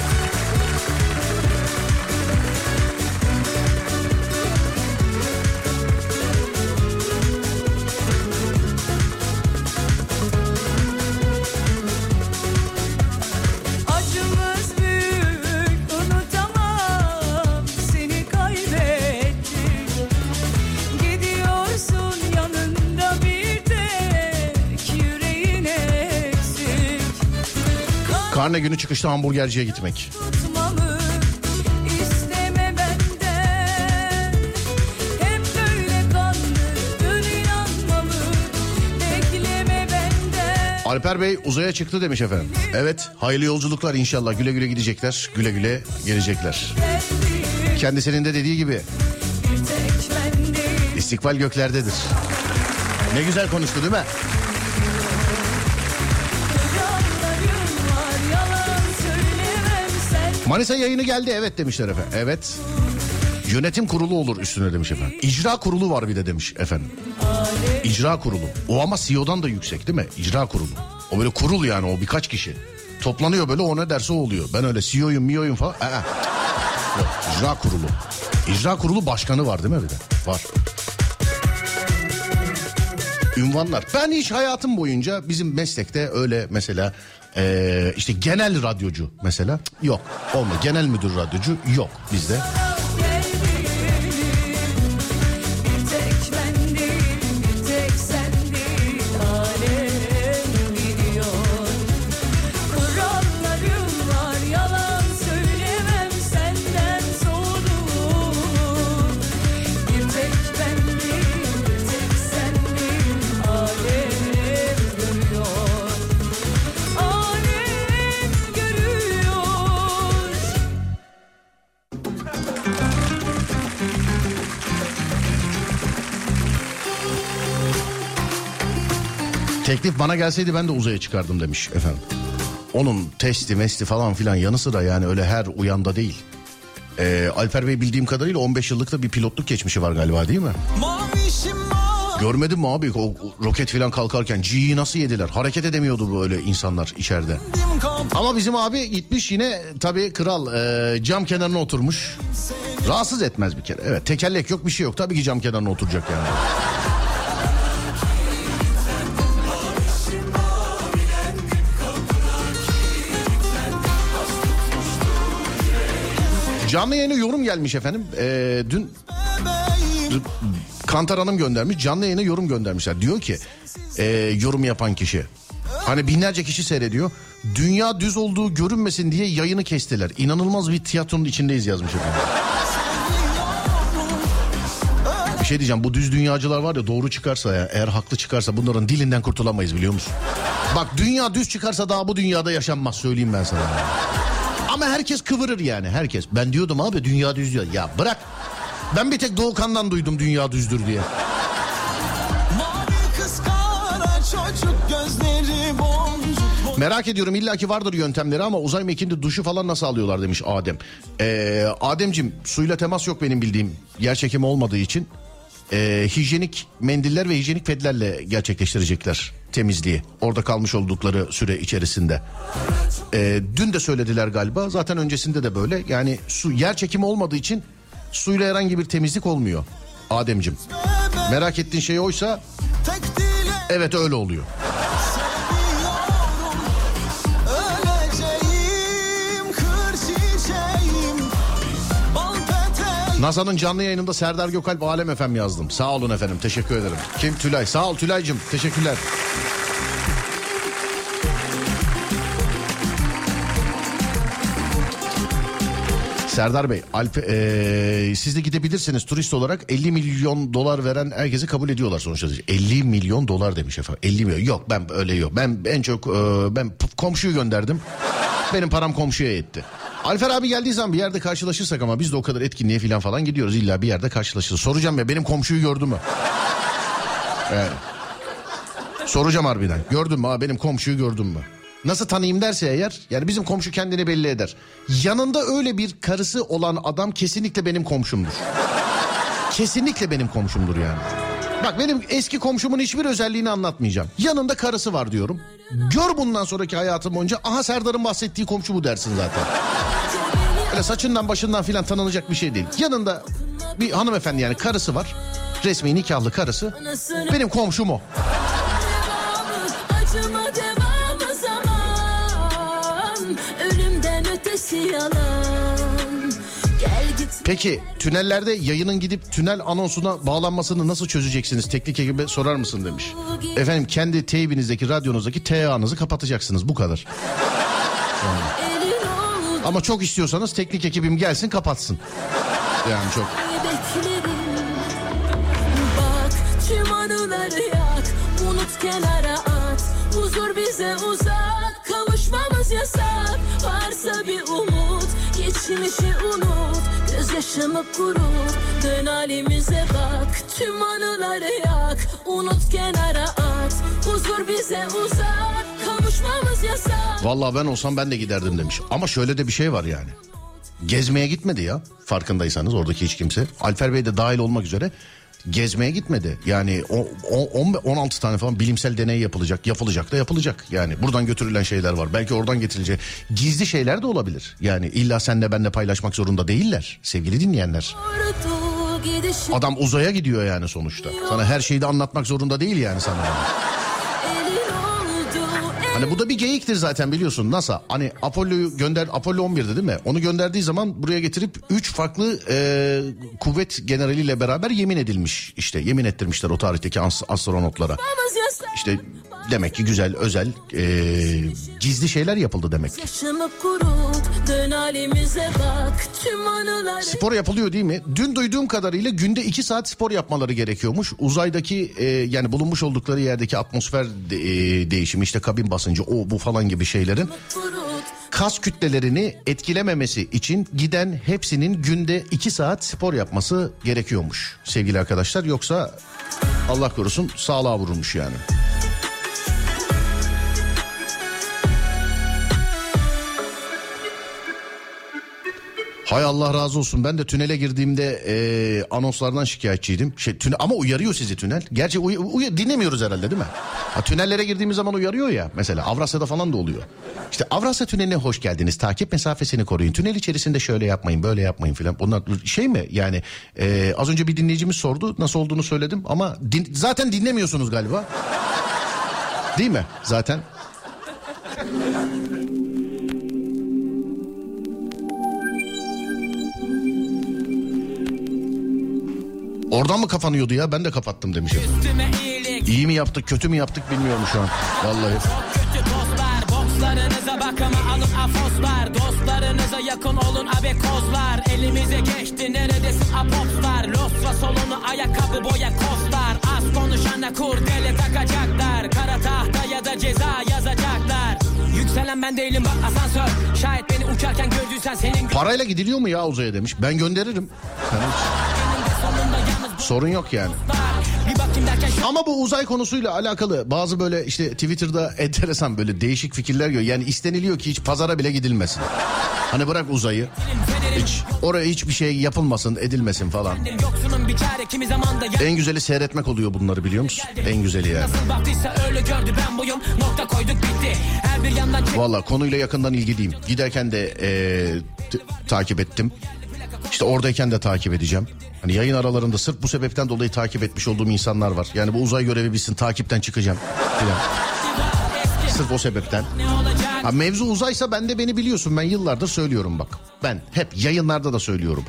Günü çıkışta hamburgerciye gitmek. Alper Bey uzaya çıktı demiş efendim. Evet hayırlı yolculuklar inşallah güle güle gidecekler güle güle gelecekler. Kendisinin de dediği gibi istikbal göklerdedir. Ne güzel konuştu değil mi? Manisa yayını geldi evet demişler efendim. Evet. Yönetim kurulu olur üstüne demiş efendim. İcra kurulu var bir de demiş efendim. İcra kurulu. O ama CEO'dan da yüksek değil mi? İcra kurulu. O böyle kurul yani o birkaç kişi. Toplanıyor böyle o ne derse o oluyor. Ben öyle CEO'yum miyo'yum falan. Aa. Yok, icra kurulu. İcra kurulu başkanı var değil mi bir de? Var. Ünvanlar. Ben hiç hayatım boyunca bizim meslekte öyle mesela eee, işte genel radyocu mesela yok. Olma genel müdür radyocu yok bizde. Bana gelseydi ben de uzaya çıkardım demiş efendim. Onun testi mesti falan filan yanı sıra yani öyle her uyanda değil. Eee, Alper Bey bildiğim kadarıyla 15 yıllık da bir pilotluk geçmişi var galiba değil mi? Görmedin mi abi o roket filan kalkarken G'yi nasıl yediler? Hareket edemiyordu böyle insanlar içeride. Ama bizim abi gitmiş yine tabii kral e, cam kenarına oturmuş. Rahatsız etmez bir kere. Evet tekerlek yok bir şey yok. Tabii ki cam kenarına oturacak yani. Canlı yayına yorum gelmiş efendim. E, dün Kantar Hanım göndermiş. Canlı yayına yorum göndermişler. Diyor ki e, yorum yapan kişi. Hani binlerce kişi seyrediyor. Dünya düz olduğu görünmesin diye yayını kestiler. İnanılmaz bir tiyatronun içindeyiz yazmış efendim. Bir şey diyeceğim bu düz dünyacılar var ya doğru çıkarsa ya eğer haklı çıkarsa bunların dilinden kurtulamayız biliyor musun? Bak dünya düz çıkarsa daha bu dünyada yaşanmaz söyleyeyim ben sana. Ama herkes kıvırır yani herkes. Ben diyordum abi dünya düz diyor. Ya bırak. Ben bir tek Doğukan'dan duydum dünya düzdür diye. Merak ediyorum illaki vardır yöntemleri ama uzay mekiğinde duşu falan nasıl alıyorlar demiş Adem. Ee, Ademcim suyla temas yok benim bildiğim yer çekimi olmadığı için. Ee, hijyenik mendiller ve hijyenik pedlerle gerçekleştirecekler temizliği. Orada kalmış oldukları süre içerisinde. Ee, dün de söylediler galiba zaten öncesinde de böyle. Yani su yer çekimi olmadığı için suyla herhangi bir temizlik olmuyor. Ademcim merak ettiğin şey oysa evet öyle oluyor. NASA'nın canlı yayınında Serdar Gökalp Alem Efem yazdım. Sağ olun efendim teşekkür ederim. Kim Tülay? Sağ ol Tülay'cım teşekkürler. Serdar Bey, Alp, eee, siz de gidebilirsiniz turist olarak 50 milyon dolar veren herkesi kabul ediyorlar sonuçta. 50 milyon dolar demiş efendim. 50 milyon. Yok ben öyle yok. Ben en çok eee, ben komşuyu gönderdim. Benim param komşuya yetti. Alfer abi geldiği zaman bir yerde karşılaşırsak ama biz de o kadar etkinliğe falan falan gidiyoruz. İlla bir yerde karşılaşırız. Soracağım ya benim komşuyu gördü mü? Yani. Soracağım harbiden. Gördün mü ha benim komşuyu gördün mü? Nasıl tanıyayım derse eğer yani bizim komşu kendini belli eder. Yanında öyle bir karısı olan adam kesinlikle benim komşumdur. Kesinlikle benim komşumdur yani. Bak benim eski komşumun hiçbir özelliğini anlatmayacağım. Yanında karısı var diyorum. Gör bundan sonraki hayatım boyunca aha Serdar'ın bahsettiği komşu bu dersin zaten. Öyle saçından başından filan tanınacak bir şey değil. Yanında bir hanımefendi yani karısı var. Resmi nikahlı karısı. Benim komşum o. Peki tünellerde yayının gidip tünel anonsuna bağlanmasını nasıl çözeceksiniz? Teknik ekibe sorar mısın demiş. Efendim kendi teybinizdeki radyonuzdaki TA'nızı kapatacaksınız bu kadar. Ama çok istiyorsanız teknik ekibim gelsin kapatsın. Yani çok. Bak yak at Huzur bize uzak Kavuşmamız yasak Varsa bir umut Geçmişi unut Gözyaşımı kurut Dön halimize bak Tüm anıları yak Unut kenara at Huzur bize uzak Kavuşmamız yasak Vallahi ben olsam ben de giderdim demiş. Ama şöyle de bir şey var yani. Gezmeye gitmedi ya farkındaysanız oradaki hiç kimse. Alper Bey de dahil olmak üzere gezmeye gitmedi. Yani o, o, on- 16 tane falan bilimsel deney yapılacak. Yapılacak da yapılacak. Yani buradan götürülen şeyler var. Belki oradan getirilecek. Gizli şeyler de olabilir. Yani illa senle benle paylaşmak zorunda değiller sevgili dinleyenler. Adam uzaya gidiyor yani sonuçta. Sana her şeyi de anlatmak zorunda değil yani sana. oldu Hani bu da bir geyiktir zaten biliyorsun NASA. Hani Apollo'yu gönder Apollo 11'di değil mi? Onu gönderdiği zaman buraya getirip 3 farklı e, kuvvet generaliyle beraber yemin edilmiş. işte yemin ettirmişler o tarihteki as- astronotlara. İşte demek ki güzel özel e, gizli şeyler yapıldı demek. Kurut Dön halimize bak Tüm anıları Spor yapılıyor değil mi? Dün duyduğum kadarıyla günde 2 saat spor yapmaları gerekiyormuş. Uzaydaki e, yani bulunmuş oldukları yerdeki atmosfer de- e, değişimi işte kabin basıncı o bu falan gibi şeylerin kas kütlelerini etkilememesi için giden hepsinin günde 2 saat spor yapması gerekiyormuş sevgili arkadaşlar. Yoksa Allah korusun sağlığa vurulmuş yani. Hay Allah razı olsun. Ben de tünele girdiğimde e, anonslardan şikayetçiydim. Şey, tüne, ama uyarıyor sizi tünel. Gerçi uy- uy- dinlemiyoruz herhalde değil mi? Ha, tünellere girdiğimiz zaman uyarıyor ya. Mesela Avrasya'da falan da oluyor. İşte Avrasya Tüneli'ne hoş geldiniz. Takip mesafesini koruyun. Tünel içerisinde şöyle yapmayın, böyle yapmayın filan. Onlar şey mi yani e, az önce bir dinleyicimiz sordu. Nasıl olduğunu söyledim ama din- zaten dinlemiyorsunuz galiba. Değil mi? Zaten. Oradan mı kapanıyordu ya? Ben de kapattım demiş efendim. İyi mi yaptık, kötü mü yaptık bilmiyorum şu an. Vallahi. kötü dostlar Bokslarınıza bakımı alın afoslar Dostlarınıza yakın olun abi kozlar Elimize geçti neredesin apopslar Losra solunu ayakkabı boya kostlar Az konuşana kurdele takacaklar Kara tahta ya da ceza yazacaklar Yükselen ben değilim bak asansör Şayet beni uçarken gör Parayla gidiliyor mu ya uzaya demiş. Ben gönderirim. Yani hiç- Sorun yok yani. Ama bu uzay konusuyla alakalı bazı böyle işte Twitter'da enteresan böyle değişik fikirler görüyor. Yani isteniliyor ki hiç pazara bile gidilmesin. Hani bırak uzayı. Hiç oraya hiçbir şey yapılmasın, edilmesin falan. En güzeli seyretmek oluyor bunları biliyor musun? En güzeli yani. Valla konuyla yakından ilgiliyim. Giderken de eee, t- takip ettim. İşte oradayken de takip edeceğim. Hani yayın aralarında sırf bu sebepten dolayı takip etmiş olduğum insanlar var. Yani bu uzay görevi bitsin takipten çıkacağım. Filan. Sırf o sebepten. Ha, mevzu uzaysa ben de beni biliyorsun ben yıllardır söylüyorum bak. Ben hep yayınlarda da söylüyorum.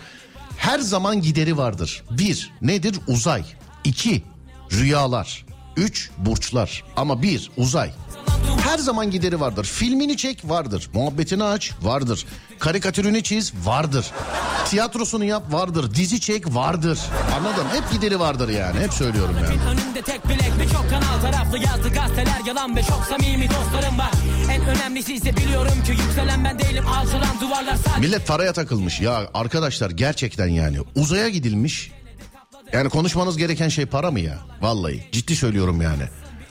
Her zaman gideri vardır. Bir nedir uzay. İki rüyalar. Üç burçlar. Ama bir uzay. Her zaman gideri vardır. Filmini çek vardır. Muhabbetini aç vardır. Karikatürünü çiz vardır. Tiyatrosunu yap vardır. Dizi çek vardır. Anladın? Hep gideri vardır yani. Hep söylüyorum yani. Önümde tek bilek birçok kanal taraflı yazdı gazeteler yalan ve çok samimi dostlarım var En önemlisi ise biliyorum ki yükselen ben değilim alçalan duvarlar sadece Millet paraya takılmış. Ya arkadaşlar gerçekten yani uzaya gidilmiş. Yani konuşmanız gereken şey para mı ya? Vallahi ciddi söylüyorum yani.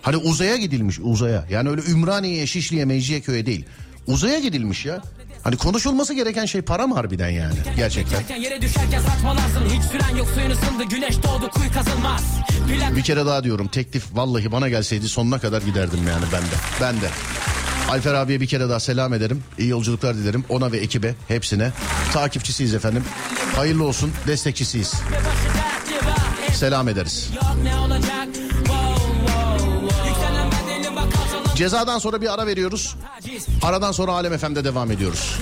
Hani uzaya gidilmiş uzaya. Yani öyle Ümraniye'ye, Şişli'ye, Mecidiyeköy'e değil. Uzaya gidilmiş ya. Hani konuşulması gereken şey para mı harbiden yani? Gerçekten. Geçerken yere düşerken saçmalarsın Hiç süren yok suyun ısındı güneş doğdu kuyu kazılmaz Plak Bir kere daha diyorum teklif vallahi bana gelseydi sonuna kadar giderdim yani ben de. Ben de. Alfer abiye bir kere daha selam ederim. İyi yolculuklar dilerim ona ve ekibe hepsine. Takipçisiyiz efendim. Hayırlı olsun destekçisiyiz. var Selam ederiz. Yok ne olacak Cezadan sonra bir ara veriyoruz. Aradan sonra Alem FM'de devam ediyoruz.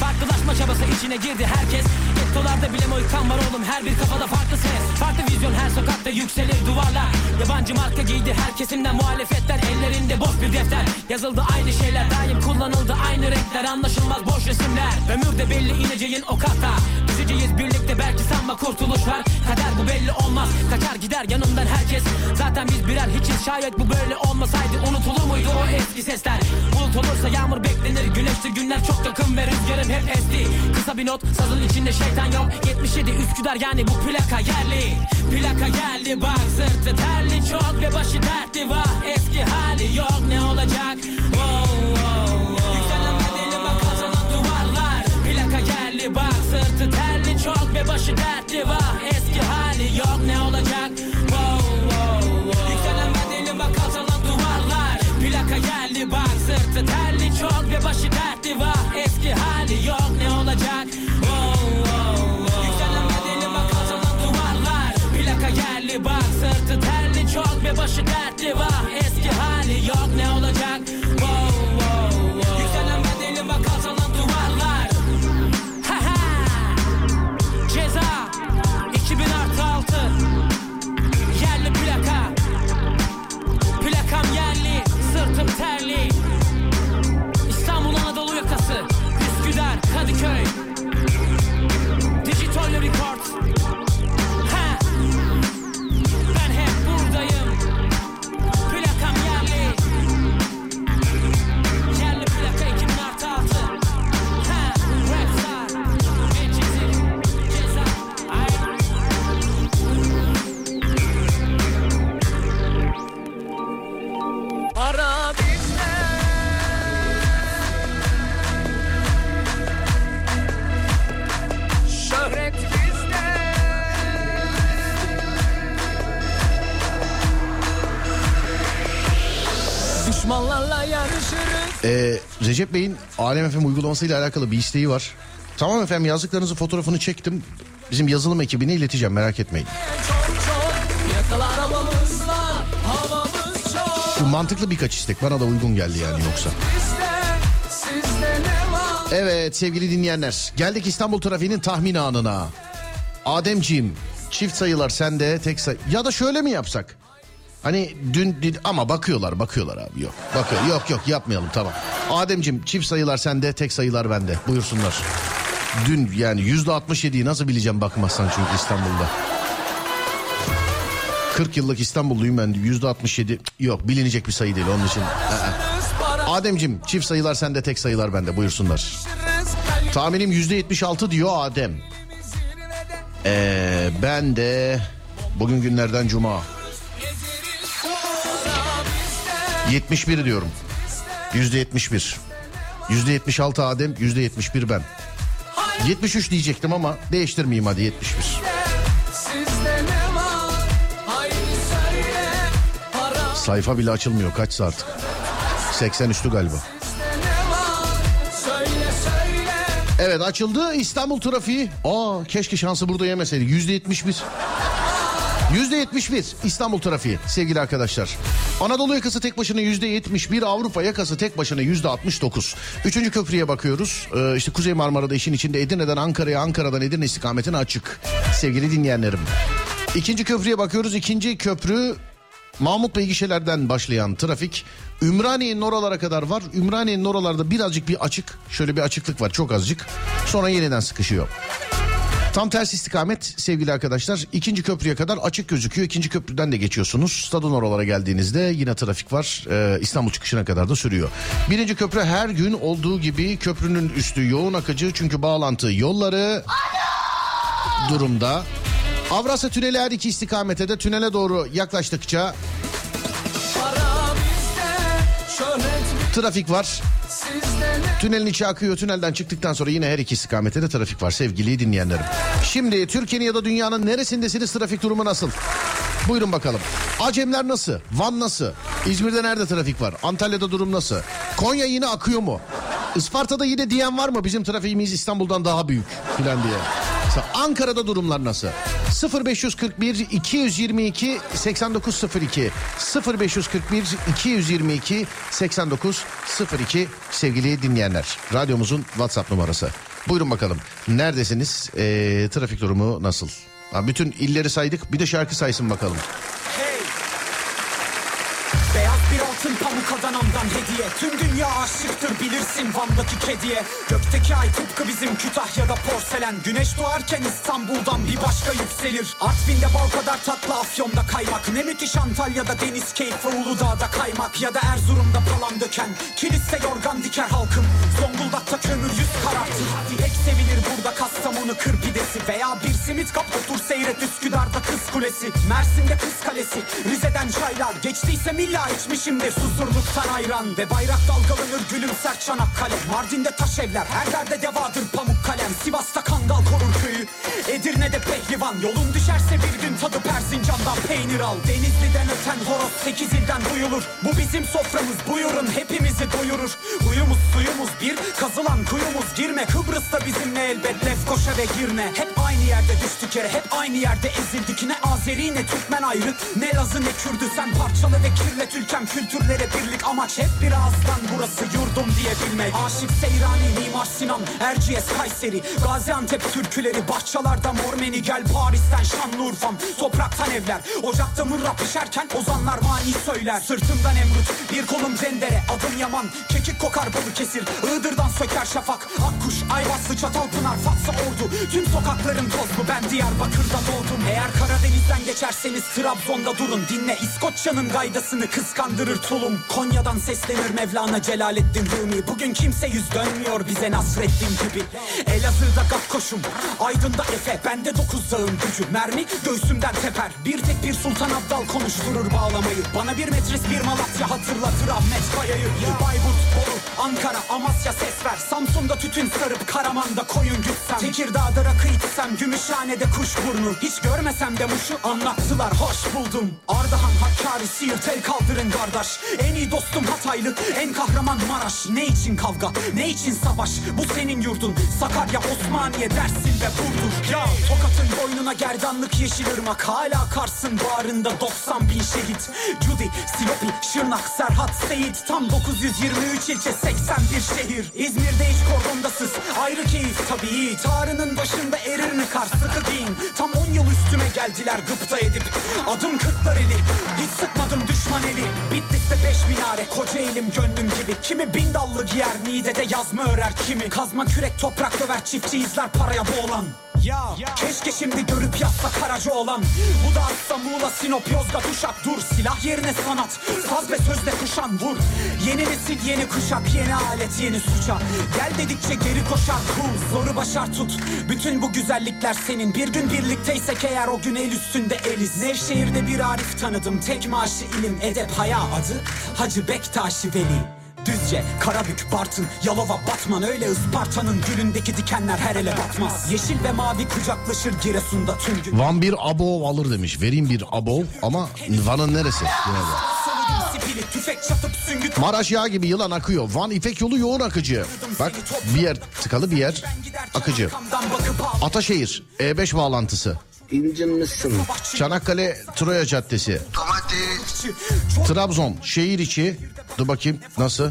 Farklılaşma çabası içine girdi herkes. Gettolarda bile moykan var oğlum Her bir kafada farklı ses. Farklı vizyon her sokakta yükselir duvarlar. Yabancı marka giydi her kesimden muhalefetler Ellerinde boş bir defter. Yazıldı aynı şeyler daim kullanıldı aynı renkler Anlaşılmaz boş resimler. Ömürde belli ineceğin o kata Düşeceğiz birlikte belki sanma kurtuluş var Kader. Bu belli olmaz Kaçar gider yanımdan herkes. Zaten biz birer hiçiz şayet bu böyle olmasaydı Unutulur muydu o eski sesler? Bulut olursa yağmur beklenir Güneşli günler çok yakın ve rüzgarım hep esti. Kısa bir not sazın içinde şeytan yok. 77 Üsküdar yani bu plaka yerli. Plaka geldi bak sırtı terli çok Ve başı dertli. Var eski hali yok ne olacak? Wow, wow, sırtı terli çok Ve başı dertli. Var eski hali yok ne olacak? Wow, wow, wow. Yükselen bedeli bak alçalan duvarlar. Plaka geldi bak sırtı terli çok Ve başı dertli. Var eski hali yok ne olacak? Wow, wow, wow. Yükselen bedeli bak alçalan duvarlar. Plaka geldi bak sırtı terli çok Ve başı dertli Ee, Recep Bey'in Alem FM uygulamasıyla alakalı bir isteği var. Tamam efendim yazdıklarınızı fotoğrafını çektim. Bizim yazılım ekibine ileteceğim merak etmeyin. çok mantıklı birkaç istek bana da uygun geldi yani yoksa. Evet sevgili dinleyenler geldik İstanbul trafiğinin tahmin anına. Ademciğim çift sayılar sende tek sayı ya da şöyle mi yapsak? Hani dün, dün- ama bakıyorlar bakıyorlar abi yok. Bakıyor yok yok yapmayalım tamam. Ademciğim çift sayılar sende tek sayılar bende buyursunlar. Dün yani yüzde 67'yi nasıl bileceğim bakmazsan çünkü İstanbul'da. 40 yıllık İstanbulluyum ben yüzde 67 yok bilinecek bir sayı değil onun için. Aa. para Ademciğim çift sayılar sende tek sayılar bende buyursunlar. Tahminim yüzde 76 diyor Adem. Ee, ben de bugün günlerden cuma. 71 diyorum. Yüzde 71. Yüzde 76 Adem, yüzde 71 ben. 73 diyecektim ama değiştirmeyeyim hadi 71. Sizde ne var? Haydi söyle. Para Sayfa bile açılmıyor kaç saat? 80 üstü galiba. Evet açıldı İstanbul trafiği. Aa keşke şansı burada yemeseydik. Yüzde 71. Yüzde 71 İstanbul trafiği sevgili arkadaşlar. Anadolu yakası tek başına yüzde 71, Avrupa yakası tek başına yüzde 69. Üçüncü köprüye bakıyoruz. Ee, işte Kuzey Marmara'da işin içinde Edirne'den Ankara'ya, Ankara'dan Edirne istikametine açık. Sevgili dinleyenlerim. İkinci köprüye bakıyoruz. İkinci köprü Mahmut Bey gişelerden başlayan trafik Ümraniye'nin oralara kadar var. Ümraniye'nin oralarda birazcık bir açık. Şöyle bir açıklık var çok azıcık. Sonra yeniden sıkışıyor. Tam ters istikamet sevgili arkadaşlar. ikinci köprüye kadar açık gözüküyor. İkinci köprüden de geçiyorsunuz. Stadın oralara geldiğinizde yine trafik var. Ee, İstanbul çıkışına kadar da sürüyor. Birinci köprü her gün olduğu gibi köprünün üstü yoğun akıcı. Çünkü bağlantı yolları durumda. Avrasya Tüneli her iki istikamete de tünele doğru yaklaştıkça trafik var. Tünelin içi akıyor. Tünelden çıktıktan sonra yine her iki istikamette de trafik var sevgili dinleyenlerim. Şimdi Türkiye'nin ya da dünyanın neresindesiniz trafik durumu nasıl? Buyurun bakalım. Acemler nasıl? Van nasıl? İzmir'de nerede trafik var? Antalya'da durum nasıl? Konya yine akıyor mu? Isparta'da yine diyen var mı? Bizim trafiğimiz İstanbul'dan daha büyük filan diye. Mesela Ankara'da durumlar nasıl? 0541 222 8902 0541 222 8902 sevgili dinleyenler. Radyomuzun WhatsApp numarası. Buyurun bakalım. Neredesiniz? Ee, trafik durumu nasıl? Ha, bütün illeri saydık. Bir de şarkı saysın bakalım. Adana'mdan hediye Tüm dünya aşıktır bilirsin Van'daki kediye. Gökteki ay tıpkı bizim Kütahya'da porselen. Güneş doğarken İstanbul'dan bir başka yükselir. Artvin'de bal kadar tatlı Afyon'da kaymak. Ne müthiş Antalya'da deniz keyfi Uludağ'da kaymak. Ya da Erzurum'da palan döken. Kilise yorgan diker halkım. Zonguldak'ta kömür yüz karartır Tek sevilir burada Kastamonu kır pidesi Veya bir simit kap otur seyret Üsküdar'da kız kulesi Mersin'de kız kalesi Rize'den çaylar Geçtiyse milla içmişimdir. Susurluktan ayran Ve bayrak dalgalanır gülümser Çanakkale. Mardin'de taş evler her derde devadır pamuk kalem. Sivas'ta kangal korur köyü Edirne'de pehlivan. Yolun düşerse bir gün tadı Persincan'dan peynir al. Denizli'den öten horoz sekiz ilden duyulur. Bu bizim soframız buyurun hepimizi doyurur. Uyumuz suyumuz bir kazılan kuyumuz girme. Kıbrıs'ta bizimle elbet Lefkoşa ve Girne Hep aynı yerde düştük yere. Hep aynı yerde ezildik. Ne Azeri ne Türkmen ayrı. Ne Lazı ne Kürdü. Sen parçalı ve kirlet ülkem kültürlere birlik. Amaç hep bir ağızdan burası yurdum diye bilmek Aşık Seyrani, Mimar Sinan, Erciyes, Kayseri. Gaziantep türküleri, bahçalarda mormeni Gel Paris'ten Şanlıurfa'm, topraktan evler. Ocakta mırra pişerken ozanlar mani söyler. Sırtımdan emrut, bir kolum cendere. Adım Yaman, kekik kokar balı kesir. Iğdır'dan söker şafak, Akkuş, Ayvaslı, Çatalpınar, Fatsa Ordu Tüm sokakların tozlu, ben Diyarbakır'da doğdum. Eğer Karadeniz'den geçerseniz Trabzon'da durun. Dinle İskoçya'nın gaydasını kıskandırır tulum. Konya'dan seslenir Mevlana Celaleddin Rumi. Bugün kimse yüz dönmüyor bize Nasreddin gibi. Elazığ'da Gakkoş'um Aydın'da Efe. Bende dokuz dağın gücü. Mermi göğsümden teper. Bir tek bir Sultan Abdal konuşturur bağlamayı. Bana bir metris bir Malatya hatırlatır Ahmet Kaya'yı. Bayburt, Bolu, Ankara, Amasya ses ver. Samsun'da tütün sarıp Karaman'da koyun gütsem Tekirdağ'da rakı içsem Gümüşhane'de kuş burnu. Hiç görmesem de muşu anlattılar. Hoş buldum. Ardahan, Hakkari, Siirt el kaldırın kardeş. En iyi dostum Hataylı en kahraman Maraş. Ne için kavga ne için savaş? Bu senin yurdun. Sakarya, Osmaniye, Dersin ve Burdur. Ya Tokat'ın boynuna gerdanlık yeşil ırmak. Hala Kars'ın bağrında 90 bin şehit. Cudi, Silopi, Şırnak, Serhat, Seyit. Tam 923 ilçe 81 şehir. İzmir'de hiç kordondasız. Ayrı keyif tabii Tarının başında erir mi kar? Sıkı giyin. Tam 10 yıl üstüme geldiler gıpta edip. Adım kırklar eli. Hiç sıkmadım düşman eli. Bitlis'te beş minare. Koca elim gönlüm gibi. Kimi bin dallı giyer Niğde'de yazma örer kimi. Kazma kürek toprak döver çiftçi izler paraya boğulan Keşke şimdi görüp yazsa Karaca olan. Bu da atsa Muğla, Sinop, Yozgat, Uşak. Dur silah yerine sanat. Saz ve sözle kuşan vur. Yeni nesil yeni kuşak. Yeni alet yeni suça. Gel dedikçe geri koşar. Kul zoru başar tut. Bütün bu güzellikler senin. Bir gün birlikteysek eğer o gün el üstünde eliz. Nevşehir'de bir Arif tanıdım. Tek maaşı ilim edep haya adı Hacı Bektaşi Veli Düzce, Karabük, Bartın, Yalova, Batman Öyle Isparta'nın gülündeki dikenler her ele batmaz Yeşil ve mavi kucaklaşır Giresun'da tüm gün Van bir abov alır demiş. Vereyim bir abov ama Van'ın neresi? Yine de. Salıdım sipili, tüfek çatıp süngü Maraş yağı gibi yılan akıyor. Van İpek yolu yoğun akıcı. Bak bir yer tıkalı bir yer akıcı. Ataşehir E5 bağlantısı. İncinmişsin. Çanakkale Troya Caddesi. Trabzon şehir içi. Dur bakayım nasıl? Ne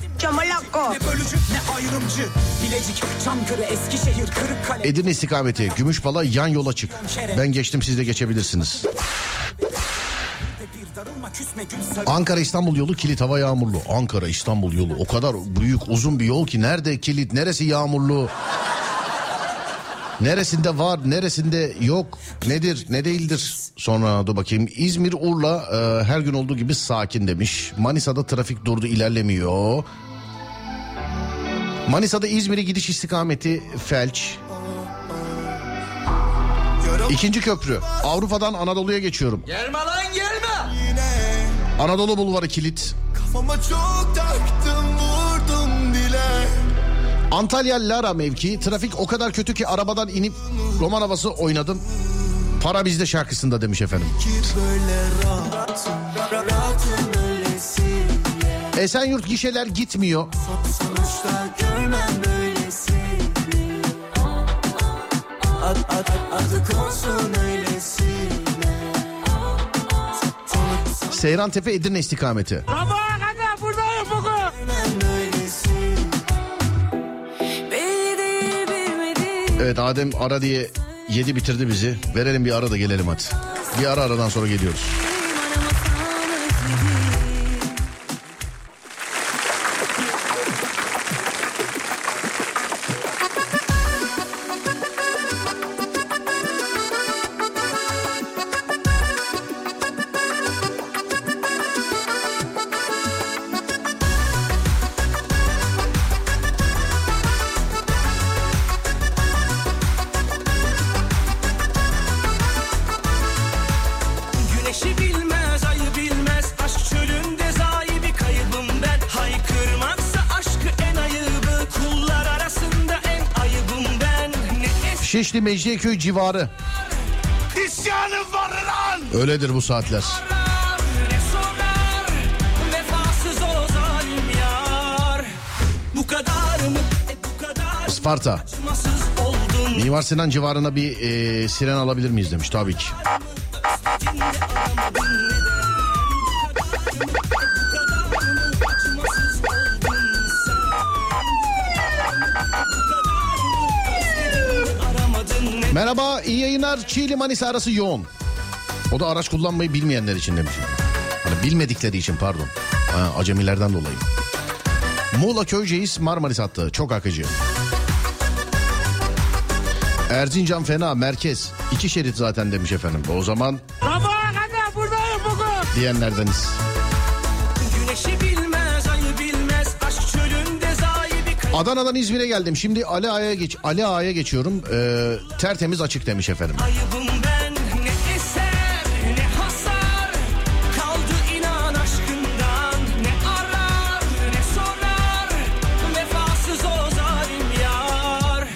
bölücü ne ayrımcı Bilecik, Çankırı, Eskişehir, Kırıkkale Edirne istikameti Gümüşpala yan yola çık. Ben geçtim siz de geçebilirsiniz. Ankara İstanbul yolu kilit hava yağmurlu. Ankara İstanbul yolu o kadar büyük uzun bir yol ki nerede kilit neresi yağmurlu? Neresinde var neresinde yok nedir ne değildir? Sonra dur bakayım. İzmir Urla e, her gün olduğu gibi sakin demiş. Manisa'da trafik durdu ilerlemiyor. Manisa'da İzmir'e gidiş istikameti felç. İkinci köprü. Avrupa'dan Anadolu'ya geçiyorum. Gelme lan gelme. Anadolu Bulvarı kilit. Kafama çok dile. Antalya Lara mevki trafik o kadar kötü ki arabadan inip roman havası oynadım. Para bizde şarkısında demiş efendim. Esenyurt gişeler gitmiyor. Seyran Tepe Edirne istikameti. Görmem Evet Adem ara diye yedi bitirdi bizi. Verelim bir ara da gelelim hadi. Bir ara aradan sonra geliyoruz. Şişli Mecidiyeköy civarı. isyanım var lan Öyledir bu saatler. Sparta. Mimar Sinan civarına bir e, siren alabilir miyiz demiş tabii ki. Merhaba iyi yayınlar Çiğli Manisa arası yoğun. O da araç kullanmayı bilmeyenler için demiş. Hani bilmedikleri için pardon. Ha, acemilerden dolayı. Muğla Köyceğiz Marmaris hattı çok akıcı. Erzincan fena merkez. iki şerit zaten demiş efendim. O zaman diyenlerdeniz. Adana'dan İzmir'e geldim. Şimdi Ali Ağa'ya geç Ali Ağa'ya geçiyorum. Ee, tertemiz açık demiş efendim. Ayıbım ben Ne eser, ne hasar Kaldı inan aşkından Ne arar, ne sorar Vefasız o zalim yar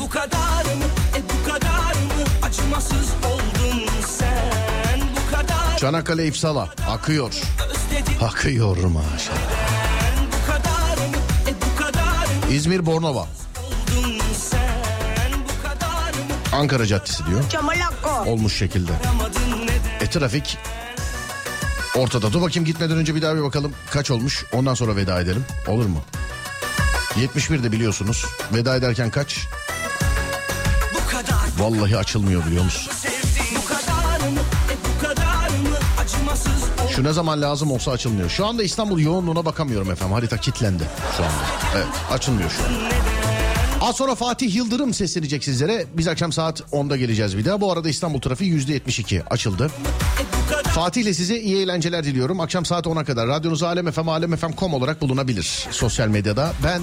Bu kadar mı, e bu kadar mı Acımasız oldun sen Bu kadar Çanakkale İpsala akıyor. özledim Akıyor maşallah. İzmir Bornova. Ankara Caddesi diyor. Olmuş şekilde. E trafik ortada. Dur bakayım gitmeden önce bir daha bir bakalım kaç olmuş. Ondan sonra veda edelim. Olur mu? 71 de biliyorsunuz. Veda ederken kaç? Vallahi açılmıyor biliyor musun? Şu ne zaman lazım olsa açılmıyor. Şu anda İstanbul yoğunluğuna bakamıyorum efendim. Harita kilitlendi şu anda. Evet açılmıyor şu an. Az sonra Fatih Yıldırım seslenecek sizlere. Biz akşam saat 10'da geleceğiz bir daha. Bu arada İstanbul trafiği %72 açıldı. Fatih ile size iyi eğlenceler diliyorum. Akşam saat 10'a kadar radyonuz Alem FM, alemfm.com olarak bulunabilir sosyal medyada. Ben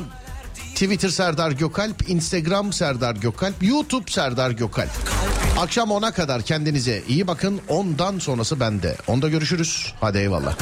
Twitter Serdar Gökalp, Instagram Serdar Gökalp, YouTube Serdar Gökalp. Akşam 10'a kadar kendinize iyi bakın. Ondan sonrası bende. Onda görüşürüz. Hadi eyvallah.